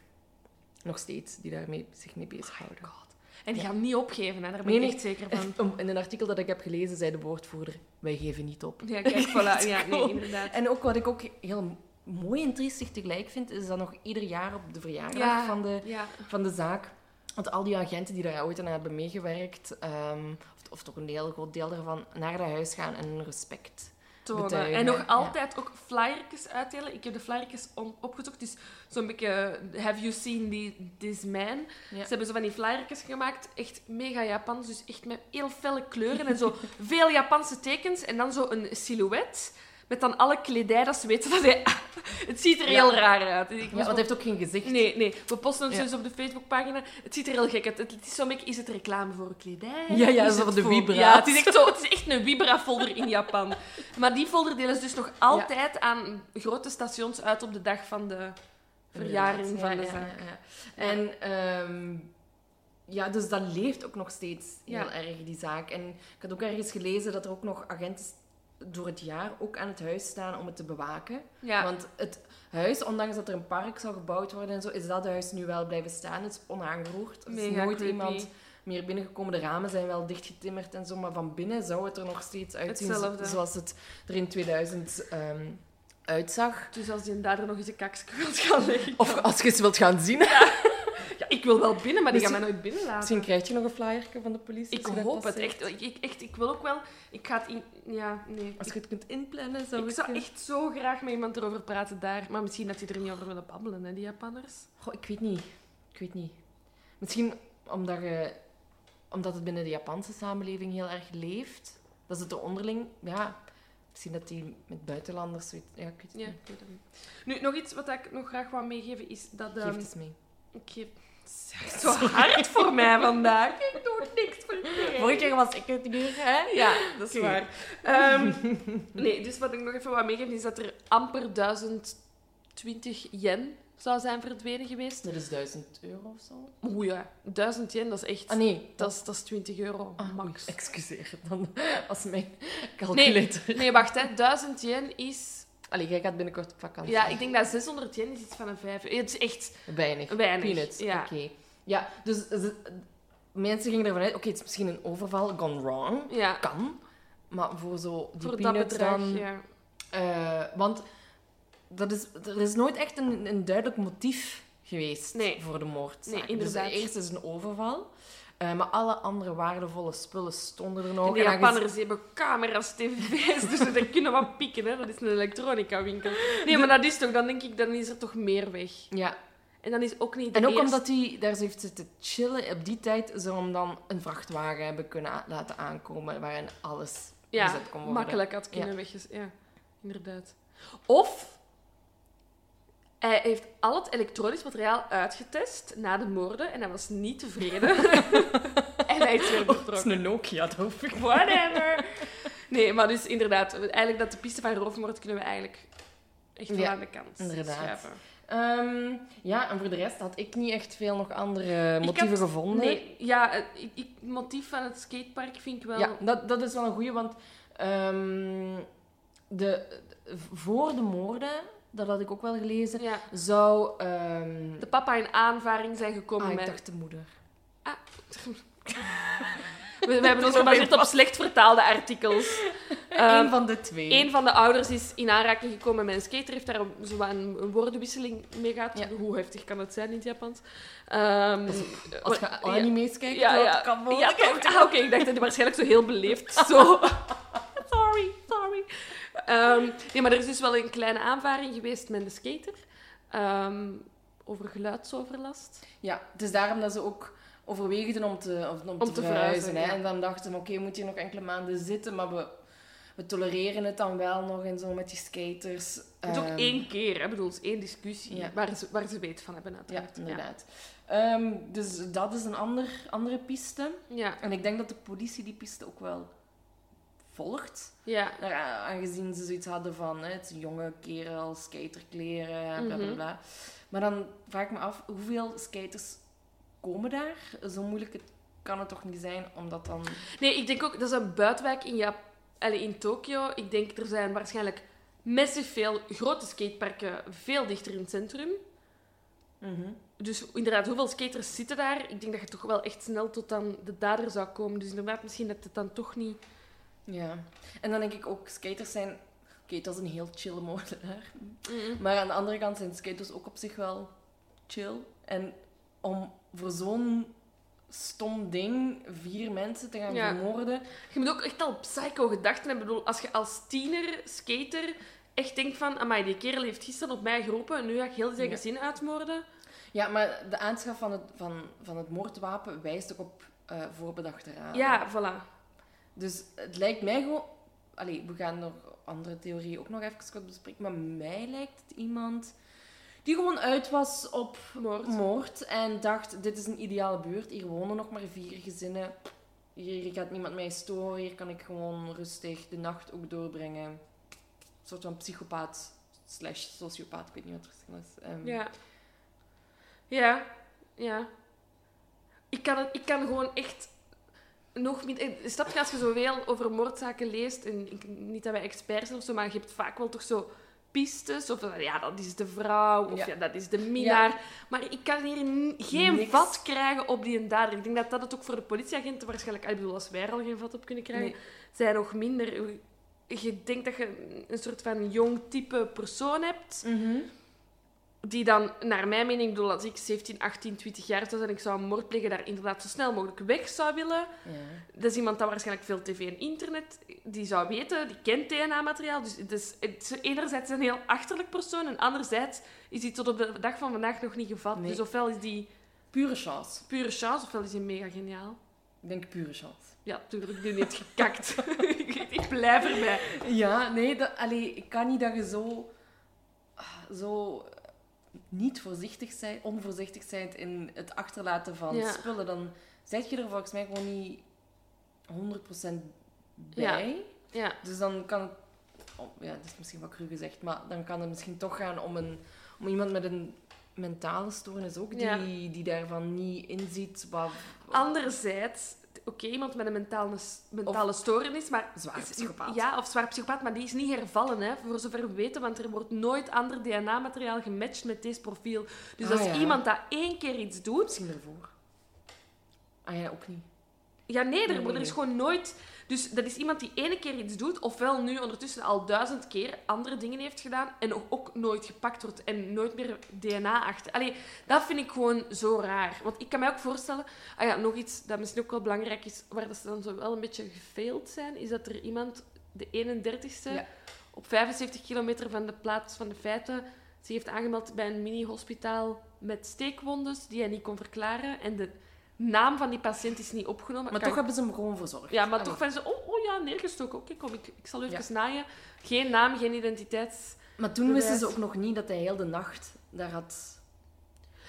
Nog steeds, die daarmee zich mee bezighouden. God. En die gaan niet opgeven, hè? daar ben Nee, ik echt zeker van. In een artikel dat ik heb gelezen, zei de woordvoerder, wij geven niet op. Ja, kijk, (laughs) voilà. Ja, nee, inderdaad. En ook wat ik ook heel mooi en triestig tegelijk vind, is dat nog ieder jaar op de verjaardag Ja. van, de, Ja, van de zaak, want al die agenten die daar ooit aan hebben meegewerkt, ehm, of, of toch een heel groot deel daarvan, naar dat huis gaan en respect tonen. betuigen, En nog ja. altijd ook flyertjes uitdelen. Ik heb de flyertjes opgezocht. Dus zo'n beetje, have you seen the, this man? Ja. Ze hebben zo van die flyertjes gemaakt. Echt mega Japans. Dus echt met heel felle kleuren en zo (laughs) veel Japanse tekens. En dan zo een silhouet. Met dan alle kledij dat ze weten dat hij... (laughs) Het ziet er heel raar uit. Ik Ja, want hij heeft ook geen gezicht. Nee, nee. We posten het Ja. dus op de Facebookpagina. Het ziet er heel gek uit. Het is zo beetje, is het reclame voor kledij? Ja, ja, Is zo de voor- Vibra. Ja, het is echt, zo, het is echt een Vibra-folder in Japan. Maar die folder delen ze dus nog altijd aan grote stations uit op de dag van de verjaring van Ja, de ja, zaak. En ehm, ja, dus dat leeft ook nog steeds heel Ja. erg, die zaak. En ik had ook ergens gelezen dat er ook nog agenten door het jaar ook aan het huis staan om het te bewaken. Ja, Want het huis, ondanks dat er een park zou gebouwd worden en zo, is dat huis nu wel blijven staan. Het is onaangeroerd. Er is Mega nooit creepy. iemand meer binnengekomen. De ramen zijn wel dichtgetimmerd en zo, maar van binnen zou het er nog steeds uitzien zo- zoals het er in 2000 ehm, uitzag. dus als die daar nog eens een kakje wilt gaan leggen. Of als je eens wilt gaan zien. Ja, (laughs) ik wil wel binnen, maar die gaan Misschien- mij nooit binnenlaten. Misschien krijg je nog een flyerke van de politie. Ik hoop het echt. Ik, echt. ik wil ook wel... Ik ga het in... Ja, nee. Als je het kunt inplannen, zou Ik ik... zou echt zo graag met iemand erover praten daar. Maar misschien dat die er niet over willen babbelen, hè, die Japanners. Goh, ik weet niet. Ik weet niet. Misschien omdat, je, omdat het binnen de Japanse samenleving heel erg leeft. Dat is het er onderling... Ja, misschien dat die met buitenlanders... zoiets- Ja, ik weet het Ja, niet. ik weet het niet. Nu, nog iets wat ik nog graag wou meegeven is dat... Geef ehm, het eens mee. ik geef... Het is zo hard voor mij vandaag. Ik doe niks voor. Vorige keer was ik het hier, hè? Ja, dat is waar. Ehm, (laughs) nee, dus wat ik nog even wou meegeven is dat er amper 1020 yen zou zijn verdwenen geweest. Dat is 1000 euro of zo. Oeh ja, 1000 yen, dat is echt... Ah, nee. Dat is, dat is 20 euro, Ah, max. Excuseer dan. Als mijn calculator... Nee, wacht, hè. 1000 yen is... Allee, jij gaat binnenkort op vakantie. Ja, ik denk dat 600 yen is iets van een 5 euro. Het is echt Weinig. weinig. Peanuts, Ja. oké. Ja, dus ze- mensen gingen ervan uit, oké, het is misschien een overval gone wrong. Ja, Kan. Maar voor zo die voor dat bedrag, dan... ja. eh, want dat is, er is nooit echt een, een duidelijk motief geweest Nee. voor de moordzaak. Nee, inderdaad. Dus eerst is een overval. Eh, maar alle andere waardevolle spullen stonden er nog. En aangezien- Japanners hebben camera's, tv's, dus dat kunnen wat pikken. Hè. Dat is een elektronica winkel. Nee, maar dat is toch, dan denk ik, dan is er toch meer weg. Ja, En dan is ook niet de en ook omdat hij daar zo heeft zitten chillen, op die tijd zou hem dan een vrachtwagen hebben kunnen laten aankomen waarin alles ja, gezet kon worden. makkelijk had kunnen Ja. wegges... Ja, inderdaad. Of hij heeft al het elektronisch materiaal uitgetest na de moorden en hij was niet tevreden. (laughs) en hij is weer Dat is vertrokken. een Nokia, dat hoef ik. Whatever. Nee, maar dus inderdaad, eigenlijk dat de piste van roofmoord kunnen we eigenlijk echt wel Ja, aan de kant inderdaad. schuiven. Ehm, ja, en voor de rest had ik niet echt veel nog andere motieven had- gevonden. Nee, ja, het ik, ik- motief van het skatepark vind ik wel... Ja, dat, dat is wel een goeie, want ehm, de, voor de moorden, dat had ik ook wel gelezen, Ja. zou... ehm, De papa in aanvaring zijn gekomen ah, ik met... dacht de moeder. (laughs) We, we hebben ons gebaseerd op slecht vertaalde artikels. (laughs) Eén van de twee. Een van de ouders is in aanraking gekomen met een skater, heeft daar een, zo een, een woordenwisseling mee gehad. Ja. Hoe heftig kan het zijn in het Japans? Ehm, Als je ja. anime's kijkt, Ja, dat ja. kan Ja, mogelijk. toch? Ah, oké, ik dacht dat hij waarschijnlijk zo heel beleefd (laughs) zo... sorry, sorry. Ehm, nee, maar er is dus wel een kleine aanvaring geweest met de skater. Ehm, over geluidsoverlast. Ja, het is daarom dat ze ook overweegden om te, om, om te, te verhuizen. ja. En dan dachten we, oké, moeten hier nog enkele maanden zitten, maar we, we tolereren het dan wel nog en zo met die skaters. Het is ook Ehm, één keer, hè? Ik bedoel, één discussie Ja. waar, ze, waar ze weet van hebben, Ja, uiteraard. inderdaad. Ehm, dus dat is een ander, andere piste. Ja, En ik denk dat de politie die piste ook wel volgt. ja. Ja, aangezien ze zoiets hadden van hè, het jonge kerel, skaterkleren, bla bla Mhm. bla. Maar dan vraag ik me af, hoeveel skaters komen daar? Zo moeilijk het, kan het toch niet zijn, omdat dan... Nee, ik denk ook, dat is een buitenwijk in, Jap allee, in Tokio. Ik denk, er zijn waarschijnlijk massief veel grote skateparken veel dichter in het centrum. Dus inderdaad, hoeveel skaters zitten daar? Ik denk dat je toch wel echt snel tot aan de dader zou komen. Dus inderdaad, misschien dat het dan toch niet... Ja. En dan denk ik ook, skaters zijn... Oké, dat is een heel chille moordenaar. Mm. Maar aan de andere kant zijn skaters ook op zich wel chill. En om voor zo'n stom ding vier mensen te gaan Ja. vermoorden... Je moet ook echt al psycho gedachten hebben. Ik bedoel, als je als tiener, skater, echt denkt van... Amai, die kerel heeft gisteren op mij geroepen en nu ga ik heel zijn Ja. gezin uitmoorden. Ja, maar de aanschaf van het, van, van het moordwapen wijst ook op eh, voorbedachte raden. Ja, voilà. Dus het lijkt mij gewoon... Allee, we gaan nog andere theorieën ook nog even kort bespreken. Maar mij lijkt het iemand die gewoon uit was op Moord. moord. En dacht, dit is een ideale buurt. Hier wonen nog maar vier gezinnen. Hier gaat niemand mij storen. Hier kan ik gewoon rustig de nacht ook doorbrengen. Een soort van psychopaat slash sociopaat. Ik weet niet wat het verschil is. Ehm, Ja. Ja. Ja. Ik kan, het, ik kan gewoon echt nog eh, Snap je, als je zoveel over moordzaken leest, en ik, niet dat wij experts zijn of zo, maar je hebt vaak wel toch zo pistes, of eh, ja, dat is de vrouw, of ja, Ja. dat is de minnaar. Maar ik kan hier geen Niks. vat krijgen op die dader. Ik denk dat dat het ook voor de politieagenten waarschijnlijk... Ik bedoel, als wij er al geen vat op kunnen krijgen, Nee. zij nog minder. Je denkt dat je een soort van jong type persoon hebt, Mhm. Die dan, naar mijn mening, ik bedoel, als ik 17, 18, 20 jaar zijn en ik zou een moord plegen, daar inderdaad zo snel mogelijk weg zou willen. Ja. Dat is iemand dat waarschijnlijk veel tv en internet, die zou weten, die kent DNA-materiaal. Dus het is, het is enerzijds een heel achterlijk persoon en anderzijds is hij tot op de dag van vandaag nog niet gevat. Nee. Dus ofwel is die Pure chance. pure chance, ofwel is hij mega geniaal. Ik denk pure chance. Ja, tuurlijk, nu niet gekakt. (laughs) (laughs) ik, blijf erbij. Ja, nee, dat, allee, ik kan niet dat je zo, ah, zo niet voorzichtig bent, onvoorzichtig bent in het achterlaten van Ja. spullen. Dan zet je er volgens mij gewoon niet 100% bij. Ja, Dus dan kan het, oh, ja, dat is misschien wat cru gezegd, maar dan kan het misschien toch gaan om, een, om iemand met een mentale stoornis ook, die, Ja. die daarvan niet inziet wat... Anderzijds, oké, iemand met een mentale, mentale stoornis, maar... Is- psychopaat. Ja, of zwaar psychopaat, maar die is niet hervallen, hè, voor zover we weten, want er wordt nooit ander DNA-materiaal gematcht met deze profiel. Dus Ah, als ja. iemand dat één keer iets doet... Misschien ervoor. Ah ja, ook niet. Ja, nee, er, Nee, nee, er is gewoon nooit... Dus dat is iemand die ene keer iets doet, ofwel nu ondertussen al duizend keer andere dingen heeft gedaan en ook, nooit gepakt wordt en nooit meer DNA achter. Allee, dat vind ik gewoon zo raar. Want ik kan mij ook voorstellen... Ah ja, nog iets dat misschien ook wel belangrijk is, waar dat ze dan zo wel een beetje gefaild zijn, is dat er iemand, de 31ste, Ja. op 75 kilometer van de plaats van de feiten, ze heeft aangemeld bij een mini-hospitaal met steekwondes die hij niet kon verklaren. En de naam van die patiënt is niet opgenomen. Maar Kan- toch hebben ze hem gewoon verzorgd. ja, maar Allee. toch van ze, oh, oh ja, neergestoken. Oké, kom, ik, ik zal even Ja. naaien. Geen naam, geen identiteit. Maar toen wisten ze ook nog niet dat hij heel de nacht daar had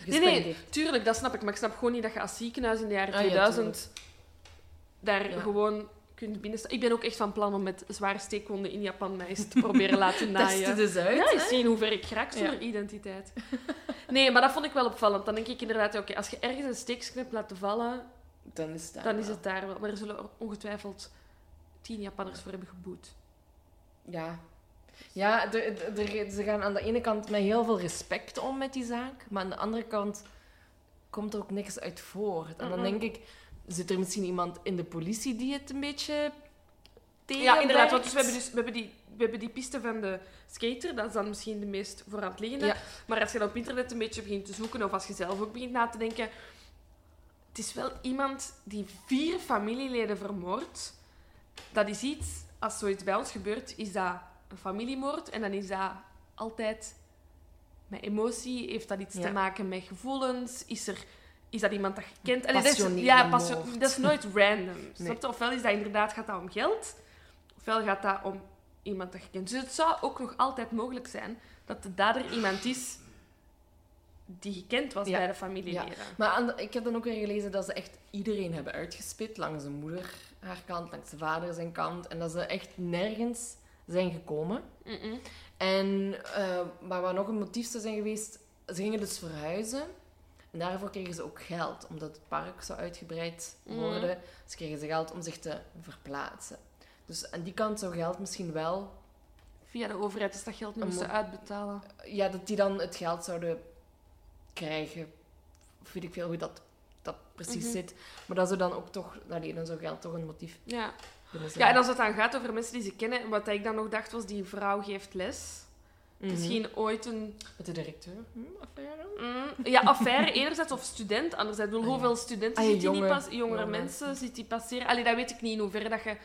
Nee, gespendeerd. nee, tuurlijk, dat snap ik. Maar ik snap gewoon niet dat je als ziekenhuis in de jaren Ah, ja, 2000 daar Ja. gewoon kunt binnenstaan. Ik ben ook echt van plan om met zware steekwonden in Japan mij eens te proberen (laughs) laten naaien. het dus uit. Ja, eens zien hoe ver ik raak zonder Ja. identiteit. Nee, maar dat vond ik wel opvallend. Dan denk ik inderdaad, oké, als je ergens een hebt laten vallen, Dan is het daar dan is wel. het daar wel. Maar er zullen ongetwijfeld tien Japanners voor hebben geboet. Ja. Ja, de, de- de- ze gaan aan de ene kant met heel veel respect om met die zaak, maar aan de andere kant komt er ook niks uit voort. En dan denk ik, zit er misschien iemand in de politie die het een beetje tegen Ja, inderdaad, want Dus we hebben, dus, we, hebben die, we hebben die piste van de skater, dat is dan misschien de meest Ja. Maar als je dan op internet een beetje begint te zoeken, of als je zelf ook begint na te denken... Het is wel iemand die vier familieleden vermoordt. Dat is iets, als zoiets bij ons gebeurt, is dat een familiemoord. En dan is dat altijd met emotie, heeft dat iets Ja. te maken met gevoelens, is er... Is dat iemand dat je kent? Allee, dat is, ja, dat is nooit random. (laughs) Nee. Ofwel is dat inderdaad gaat dat om geld, ofwel gaat dat om iemand dat je kent. Dus het zou ook nog altijd mogelijk zijn dat de dader iemand is die gekend was Ja. bij de familieleden. Maar aan de- ik heb dan ook weer gelezen dat ze echt iedereen hebben uitgespit. Langs de moeder haar kant, langs de vader zijn kant. En dat ze echt nergens zijn gekomen. En, eh, maar wat nog een motief zou zijn geweest... Ze gingen dus verhuizen. En daarvoor kregen ze ook geld. Omdat het park zou uitgebreid Mhm. worden. Dus kregen ze geld om zich te verplaatsen. Dus aan die kant zou geld misschien wel... Via de overheid is dat geld nu moesten mo- uitbetalen. Ja, dat die dan het geld zouden krijgen. Of weet ik veel hoe dat, dat precies Mhm. zit. Maar dat zou dan ook toch... Allee, dan zou geld toch een motief Ja. ja, en als het dan gaat over mensen die ze kennen, wat ik dan nog dacht was, die vrouw geeft les. Mhm. Misschien ooit een Met de directeur. Hm, affaire? mm, ja, affaire (laughs) enerzijds of student. Anderzijds, bedoel, Ah, ja. hoeveel studenten Ah, ja, ziet die niet jonge- pas, jongere jonge mensen, mensen. ziet die passeren. Allee, dat weet ik niet in hoeverre dat je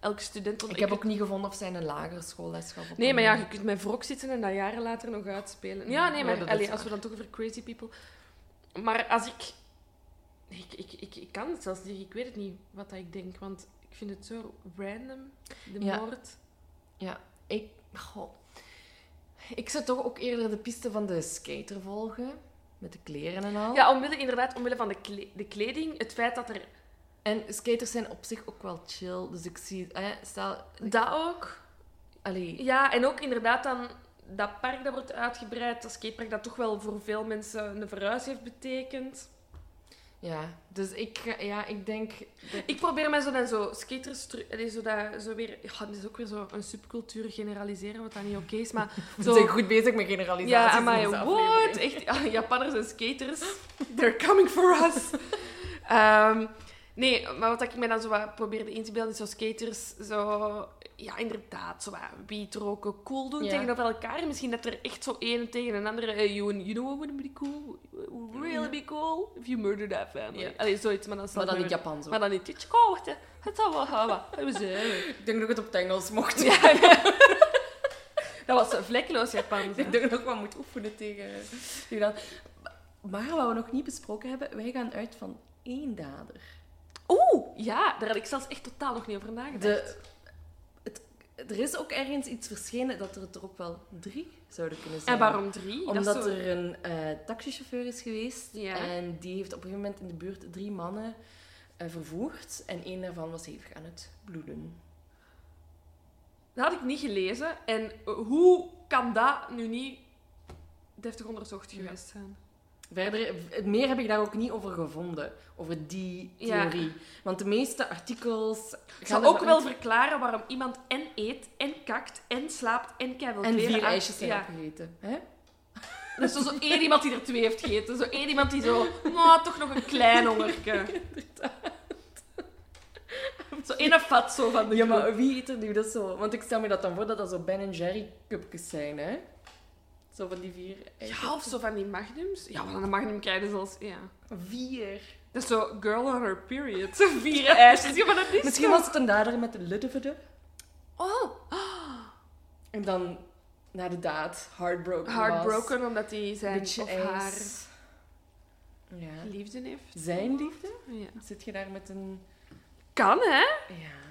elke student... Ik heb ook niet gevonden of zij een lagere schoolles gaf. Nee, maar ja, je kunt met wrok zitten en dat jaren later nog uitspelen. Ja, nee, Ja, maar allee, is als we dan toch over crazy people... Maar als ik... Ik, ik, ik, ik kan het zelfs niet, ik weet het niet wat dat ik denk, want ik vind het zo random, de Ja. moord. Ik... Goh. Ik zou toch ook eerder de piste van de skater volgen. Met de kleren en al. Ja, omwille, inderdaad, omwille van de, kle- de kleding, het feit dat er... En skaters zijn op zich ook wel chill. Dus ik zie... Eh, stel... Dat ook. Allee, Ja, en ook inderdaad dan dat park dat wordt uitgebreid, dat skatepark dat toch wel voor veel mensen een verhuis heeft betekend. Ja. Dus ik, ja, ik denk... dat- Ik probeer mij zo dan zo skaters... allee, Zo, dat, zo weer... Ja, dit is ook weer zo een subcultuur generaliseren, wat dat niet oké is, maar... (laughs) We Zo, zijn goed bezig met generalisaties. ja, deze what? Echt, ja, Japanners en skaters, they're coming for us. (laughs) Ehm, nee, maar wat ik mij dan zo wat probeerde in te beelden, is zo skaters zo... Ja, inderdaad, zo wat wiet roken, cool doen Ja. tegenover elkaar. Misschien dat er echt zo een tegen een andere... eh, you, you know what would be cool? Would really be cool? If you murdered that family. Ja. Allee, zoiets, maar dan Maar dan in niet Japan zo. Maar dan niet... Oh, wacht, hè. Het zal wel gaan. (laughs) Ik denk dat ik het op het Engels mocht. Ja, (laughs) dat was vlekkeloos Japans. Ik denk dat ik nog wat moet oefenen tegen, tegen dat. Maar wat we nog niet besproken hebben, wij gaan uit van één dader. Oeh, ja, daar had ik zelfs echt totaal nog niet over nagedacht. De, het, er is ook ergens iets verschenen dat er er ook wel drie zouden kunnen zijn. En waarom drie? Dat Omdat zo- er een eh, taxichauffeur is geweest Ja. en die heeft op een gegeven moment in de buurt drie mannen eh, vervoerd en één daarvan was hevig aan het bloeden. Dat had ik niet gelezen. En hoe kan dat nu niet deftig onderzocht Ja. geweest zijn? Verder, meer heb ik daar ook niet over gevonden, over die Ja. theorie. Want de meeste artikels Ik zal ook wel verklaren waarom iemand en eet, en kakt, en slaapt, en keiveel En vier ijsjes Ja. opgegeten. Hè? Dat is (laughs) zo, zo één iemand die er twee heeft gegeten. Zo één iemand die zo... Nou, toch nog een klein hongerke. (laughs) Zo één fat zo van de Ja, maar wie eet er nu dat zo? Want ik stel me dat dan voor dat dat zo Ben Jerry cupjes zijn, hè? Zo van die vier ijsjes. Ja, of zo van die magnums. Ja, want een magnum krijgen ze als... Ja. Vier. Dat is zo girl on her period. Zo vier ijsjes. Ja, maar dat is Misschien zo. was het een dader met de luddevede. Oh, En dan naar de daad, heartbroken was. heartbroken omdat hij zijn Beetje of haar. Ja. liefde heeft. Zijn liefde? Ja. Zit je daar met een... Kan, hè? Ja.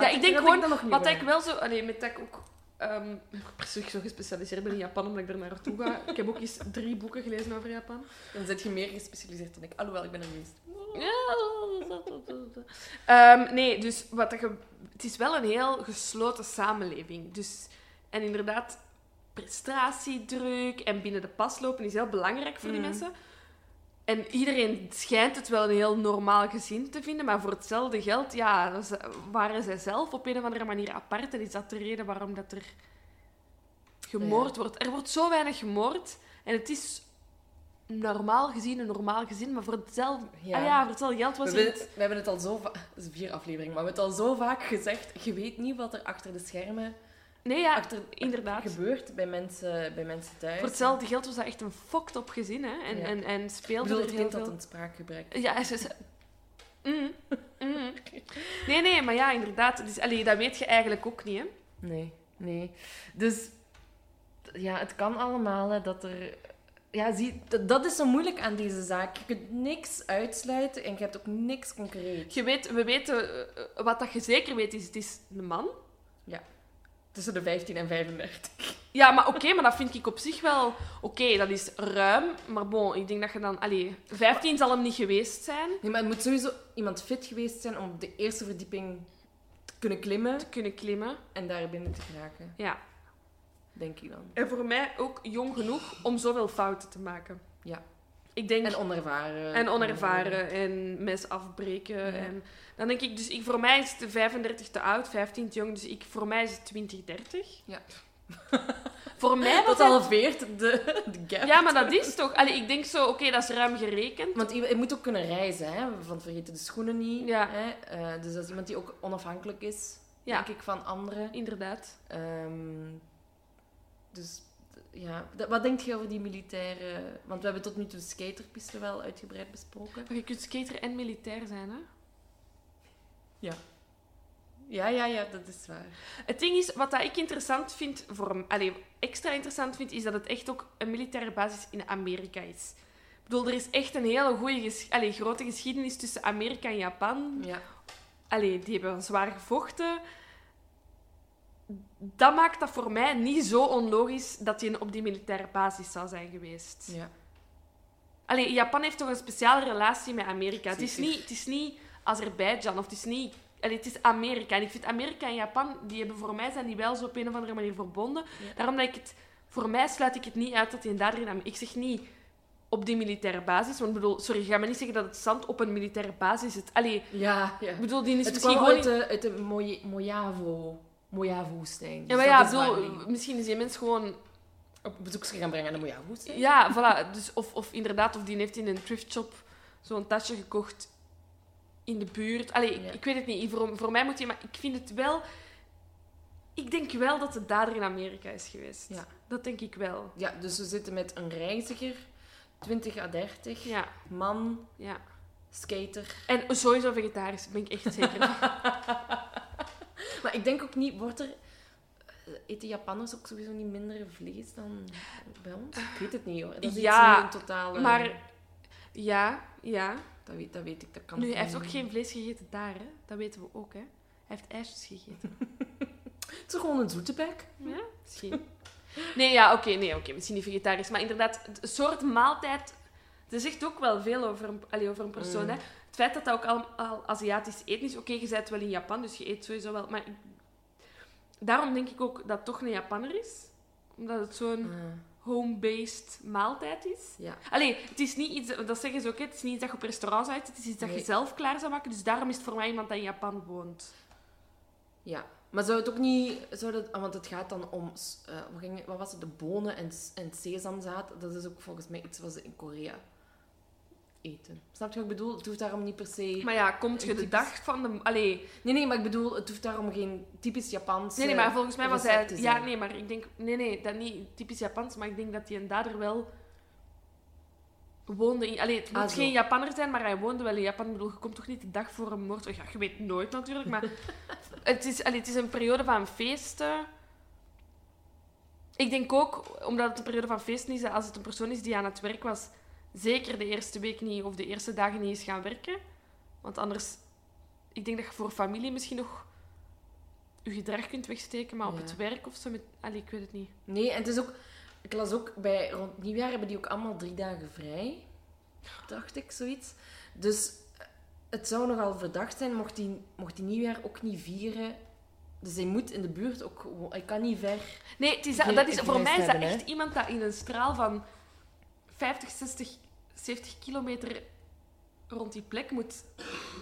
Ja, ik denk gewoon... niet Wat ik wel zo... Allee, met dat ik ook... ehm (laughs) ik zo gespecialiseerd ben in Japan, omdat ik er naartoe ga. Ik heb ook eens drie boeken gelezen over Japan. Dan zit je meer gespecialiseerd dan ik. Alhoewel, ik ben er geweest. Ehm, nee, dus wat dat het is wel een heel gesloten samenleving. Dus, en inderdaad, prestatiedruk en binnen de pas lopen is heel belangrijk voor die Mhm. mensen. En iedereen schijnt het wel een heel normaal gezin te vinden, maar voor hetzelfde geld ja, waren zij zelf op een of andere manier apart. En is dat de reden waarom dat er gemoord wordt? Er wordt zo weinig gemoord en het is normaal gezien een normaal gezin, maar voor hetzelfde, Ja. Ah ja, voor hetzelfde geld was We het, we hebben het al zo vaak... Vier afleveringen, maar we hebben het al zo vaak gezegd. Je weet niet wat er achter de schermen Nee, ja, achter, inderdaad. gebeurt bij mensen, bij mensen thuis. Voor hetzelfde geld was dat echt een fokt op gezin, hè. En, Ja. en, en Ik speelde bedoel, het heel veel... een spraakgebrek. Ja, ze... ze- Mm, mm. Nee, nee, maar ja, inderdaad. Dus, allee, dat weet je eigenlijk ook niet, hè. Nee, nee. Dus ja, het kan allemaal hè, dat er. Ja, zie, dat, dat is zo moeilijk aan deze zaak. Je kunt niks uitsluiten en je hebt ook niks concreet. Je weet, we weten... eh, wat dat je zeker weet, is het is een man. Tussen de 15 en 35. Ja, maar oké, maar dat vind ik op zich wel... Oké, dat is ruim, maar bon, ik denk dat je dan... Allee, 15 zal hem niet geweest zijn. Nee, maar het moet sowieso iemand fit geweest zijn om op de eerste verdieping te kunnen klimmen Te kunnen klimmen. en daar binnen te geraken. Ja. Denk ik dan. En voor mij ook jong genoeg om zoveel fouten te maken. Ja. Ik denk... En onervaren. En onervaren en mes afbreken. Ja. En dan denk ik, dus ik, voor mij is het 35 te oud, 15 te jong, dus ik, voor mij is het 20, 30. Ja. (laughs) voor mij Dat het... halveert de, de gap. Ja, maar dat is toch... Allee, ik denk zo, oké, dat is ruim gerekend. Want je, je moet ook kunnen reizen, hè? want vergeten de schoenen niet. Ja. Hè? Eh, dus dat is iemand die ook onafhankelijk is, Ja. denk ik, van anderen. Inderdaad. Ehm, dus ja, wat denk je over die militaire... Want we hebben tot nu toe skaterpiste wel uitgebreid besproken. Maar je kunt skater en militair zijn, hè? Ja, ja, ja, dat is waar. Het ding is, wat dat ik interessant vind, voor, hem- allee, extra interessant vind, is dat het echt ook een militaire basis in Amerika is. Ik bedoel, er is echt een hele goede, ges allee, grote geschiedenis tussen Amerika en Japan. Ja, Allee, die hebben zwaar gevochten. Dat maakt dat voor mij niet zo onlogisch dat hij op die militaire basis zou zijn geweest. ja. Allee, Japan heeft toch een speciale relatie met Amerika. Het is niet, het is niet Azerbeidzjan of het is niet... Allee, het is Amerika. En ik vind Amerika en Japan, die hebben voor mij zijn die wel zo op een of andere manier verbonden. Ja. Daarom dat ik het... Voor mij sluit ik het niet uit dat hij daarin... Ik zeg niet op die militaire basis. Want ik bedoel, sorry, ga me niet zeggen dat het zand op een militaire basis zit. Allee, Ja, ja. ik bedoel, die is Het misschien gewoon... uit de, uit de Moje- Mojave, Mojave-woestijn. Ja, Dus maar ja, waar bedoel, misschien is die mens gewoon... op bezoekje gaan brengen aan de Mojave-woestijn. Ja, voilà. Dus of, of inderdaad, of die heeft in een thrift shop zo'n tasje gekocht in de buurt. Allee, Ja. ik weet het niet. Voor, voor mij moet je... Maar ik vind het wel... Ik denk wel dat de dader in Amerika is geweest. Ja. Dat denk ik wel. Ja, dus we zitten met een reiziger, 20 à 30, Ja, man, ja. skater. En sowieso vegetarisch, ben ik echt zeker van. (laughs) Maar ik denk ook niet, wordt er... eh, Eten Japanners ook sowieso niet minder vlees dan bij ons? Ik weet het niet hoor. Dat is Ja, in totaal... Maar ja, ja. Dat weet, dat weet ik, dat kan Nu, hij heeft ook geen vlees gegeten daar, hè. Dat weten we ook, hè. Hij heeft ijsjes gegeten. (laughs) Het is toch gewoon een zoete bek? Ja, misschien. Nee, ja, oké, nee, oké, misschien niet vegetarisch. Maar inderdaad, het soort maaltijd... Zegt ook wel veel over een, over een persoon. Mm. Hè. Het feit dat dat ook allemaal Aziatisch eten is... Oké, je bent wel in Japan, dus je eet sowieso wel... Maar ik- daarom denk ik ook dat het toch een Japanner is. Omdat het zo'n Ah, home-based maaltijd is. ja. Allee, het is niet iets... Dat zeggen ze ook, het is niet iets dat je op restaurants uit. Het is iets dat je zelf klaar zou maken. Dus daarom is het voor mij iemand dat in Japan woont. ja. Maar zou het ook niet... Zou dat, ah, want het gaat dan om... eh, wat, ging, wat was het? De bonen en, en sesamzaad. Dat is ook volgens mij iets wat ze in Korea eten. Snap je wat ik bedoel? Het hoeft daarom niet per se... Maar ja, komt je de Typisch. dag van de... Allee, Nee, nee, maar ik bedoel, het hoeft daarom geen typisch Japans... Nee, nee, maar volgens mij was hij... Ja, nee, maar ik denk... Nee, nee, dat niet typisch Japans, maar ik denk dat hij een dader wel woonde in... Allee, het moet Ah, geen Japanner zijn, maar hij woonde wel in Japan. Ik bedoel, je komt toch niet de dag voor een moord... Ja, je weet nooit natuurlijk, maar... (laughs) het, is, allee, het is een periode van feesten. Ik denk ook, omdat het een periode van feesten is, dat als het een persoon is die aan het werk was, zeker de eerste week niet, of de eerste dagen niet is gaan werken. Want anders... Ik denk dat je voor familie misschien nog je gedrag kunt wegsteken, maar op Ja. het werk of zo met... Allee, ik weet het niet. Nee, en het is ook... Ik las ook bij rond nieuwjaar hebben die ook allemaal drie dagen vrij. Dacht ik, zoiets. Dus eh, het zou nogal verdacht zijn mocht die, mocht die nieuwjaar ook niet vieren. Dus hij moet in de buurt ook. Hij kan niet ver... Nee, het is, dat, is, voor mij is dat hebben, hè? echt iemand dat in een straal van 50, 60, 70 kilometer rond die plek moet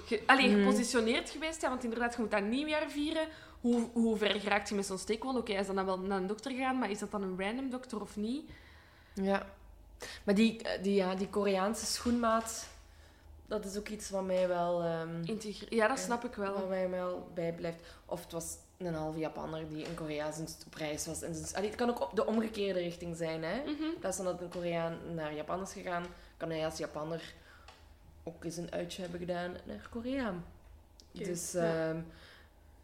ge, allee, Mhm. gepositioneerd geweest zijn. Want inderdaad, je moet dat nieuwjaar vieren. Hoe, hoe ver geraakt je met zo'n steekwonden? Oké, hij is dan wel naar een dokter gegaan, maar is dat dan een random dokter of niet? Ja. Maar die, eh, die, ja, die Koreaanse schoenmaat, dat is ook iets wat mij wel, Integre- ja, dat snap ik wel. wat mij wel bijblijft. Of het was een halve Japanner die in Korea zijn st- op reis was. En zijn, allee, het kan ook op de omgekeerde richting zijn. Hè? Mhm. In plaats van dat een Koreaan naar Japan is gegaan, kan hij als Japanner ook eens een uitje hebben gedaan naar Korea. Dus, ja. ehm,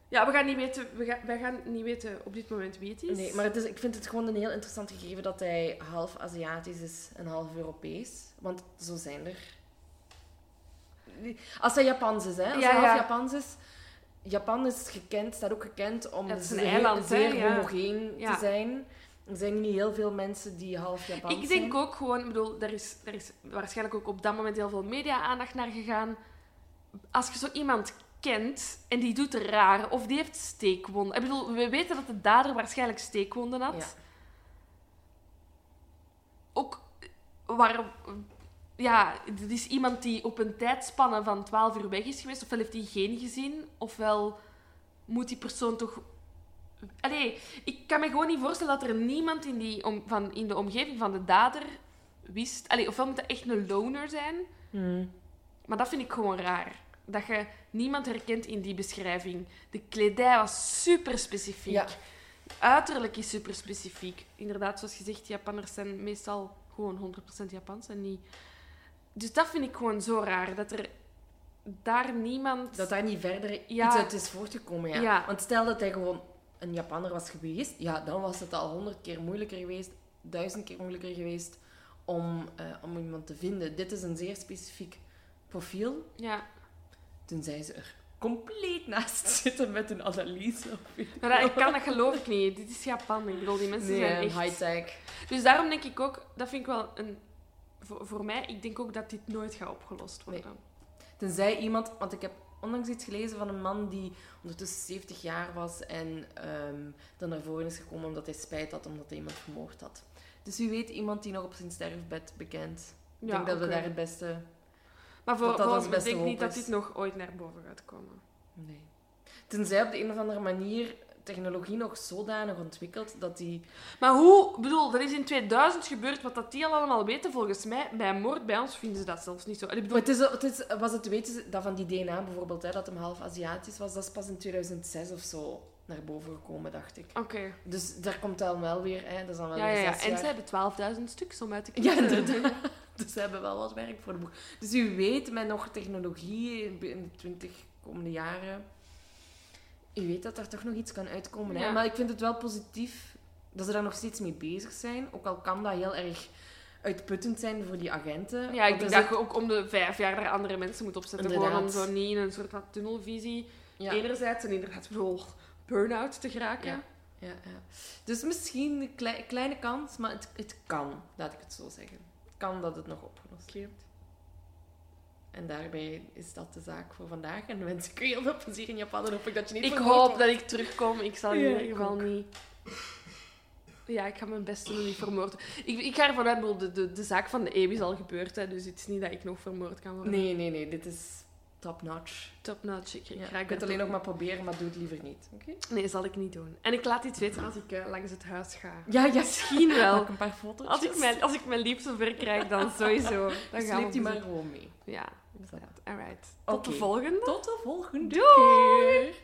Ja, we gaan niet weten, we gaan, wij gaan niet weten op dit moment wie het is. nee, maar het is, ik vind het gewoon een heel interessant gegeven dat hij half Aziatisch is en half Europees. Want zo zijn er. Als hij Japans is, hè? Als Ja, hij half ja. Japans is. Japan is gekend, staat ook gekend om het is een zeer, eiland, zeer homogeen te zijn. Er zijn niet heel veel mensen die half Japans Ik zijn. denk ook gewoon, ik bedoel, er is, er is waarschijnlijk ook op dat moment heel veel media-aandacht naar gegaan. Als je zo iemand kent en die doet raar of die heeft steekwonden. Ik bedoel, we weten dat de dader waarschijnlijk steekwonden had. Ja. Ook waar, ja, dit is iemand die op een tijdspanne van 12 uur weg is geweest. Ofwel heeft hij geen gezien, ofwel moet die persoon toch. Allee, ik kan me gewoon niet voorstellen dat er niemand in, die om, van, in de omgeving van de dader wist. Allee, ofwel moet dat echt een loner zijn, Hmm. maar dat vind ik gewoon raar. Dat je niemand herkent in die beschrijving. De kledij was super specifiek. Ja. Uiterlijk is super specifiek. Inderdaad, zoals gezegd, Japanners zijn meestal gewoon 100% Japans en niet. Dus dat vind ik gewoon zo raar. Dat er daar niemand. Dat daar niet verder Ja. iets uit is voortgekomen. Ja. Ja. Want stel dat hij gewoon een Japanner was geweest, ja, dan was het al honderd keer moeilijker geweest, duizend keer moeilijker geweest om, eh, om iemand te vinden. Dit is een zeer specifiek profiel, Ja. tenzij ze er compleet naast (laughs) zitten met een analyse. Maar dat, ik kan dat geloof ik niet. Dit is Japan. Ik bedoel, die mensen Nee, zijn echt... high-tech. Dus daarom denk ik ook, dat vind ik wel een. Voor, voor mij, ik denk ook dat dit nooit gaat opgelost worden. Tenzij iemand, want ik heb onlangs iets gelezen van een man die ondertussen 70 jaar was en ehm, dan naar voren is gekomen omdat hij spijt had omdat hij iemand vermoord had. Dus wie weet iemand die nog op zijn sterfbed bekend. Ik Ja, denk dat we daar het beste... Maar voor, dat dat voor- ik denk niet dat dit nog ooit naar boven gaat komen. Nee. Tenzij op de een of andere manier technologie nog zodanig ontwikkelt dat die... Maar hoe, bedoel, dat is in 2000 gebeurd, wat dat die al allemaal weten, volgens mij, bij een moord bij ons vinden ze dat zelfs niet zo. Allee, Ik Maar bedoel, het is, het is, was het te weten dat van die DNA bijvoorbeeld, hè, dat hem half Aziatisch was, dat is pas in 2006 of zo naar boven gekomen, dacht ik. oké. Dus daar komt dan wel weer, hè, dat is dan wel Ja, weer ja, ja. En ze hebben 12.000 stuks om uit te Ja, kiezen. inderdaad. (laughs) Dus ze hebben wel wat werk voor de boeg. Dus u weet, met nog technologie in de 20 komende jaren, u weet dat er toch nog iets kan uitkomen. Hè? Maar ik vind het wel positief dat ze daar nog steeds mee bezig zijn. Ook al kan dat heel erg uitputtend zijn voor die agenten. Ja, ik denk dat je ook om de vijf jaar daar andere mensen moet opzetten. Gewoon om Inderdaad. zo niet in een soort van tunnelvisie ja, enerzijds en inderdaad bedoel, burn-out te geraken. Ja. ja, ja. Dus misschien een klei- kleine kans, maar het, het kan, laat ik het zo zeggen. Het kan dat het nog opgelost wordt. En daarbij is dat de zaak voor vandaag. En dan wens ik u heel veel plezier in Japan. En hoop ik dat je niet Ik hoop wordt. dat ik terugkom. Ik zal in Ja, ieder geval ook. niet... Ja, ik ga mijn best doen niet vermoord te ik, ik ga ervan uit, de, de, de zaak van de Ebi is al gebeurd, hè, dus het is niet dat ik nog vermoord kan worden. Nee, nee, nee. Dit is top-notch. Top notch. Ik, ik Ja, raak je kunt er alleen nog maar proberen, maar doe het liever niet. Oké? Nee, zal ik niet doen. En ik laat iets weten als ik eh, langs het huis ga. Ja, ja. Misschien (laughs) wel. Maak een paar foto's. Als ik mijn, als ik mijn lief zover krijg, dan sowieso. Dan gaan we Sleep die maar gewoon mee. Ja, inderdaad. Alright. Tot de volgende. Tot de volgende Doei! keer.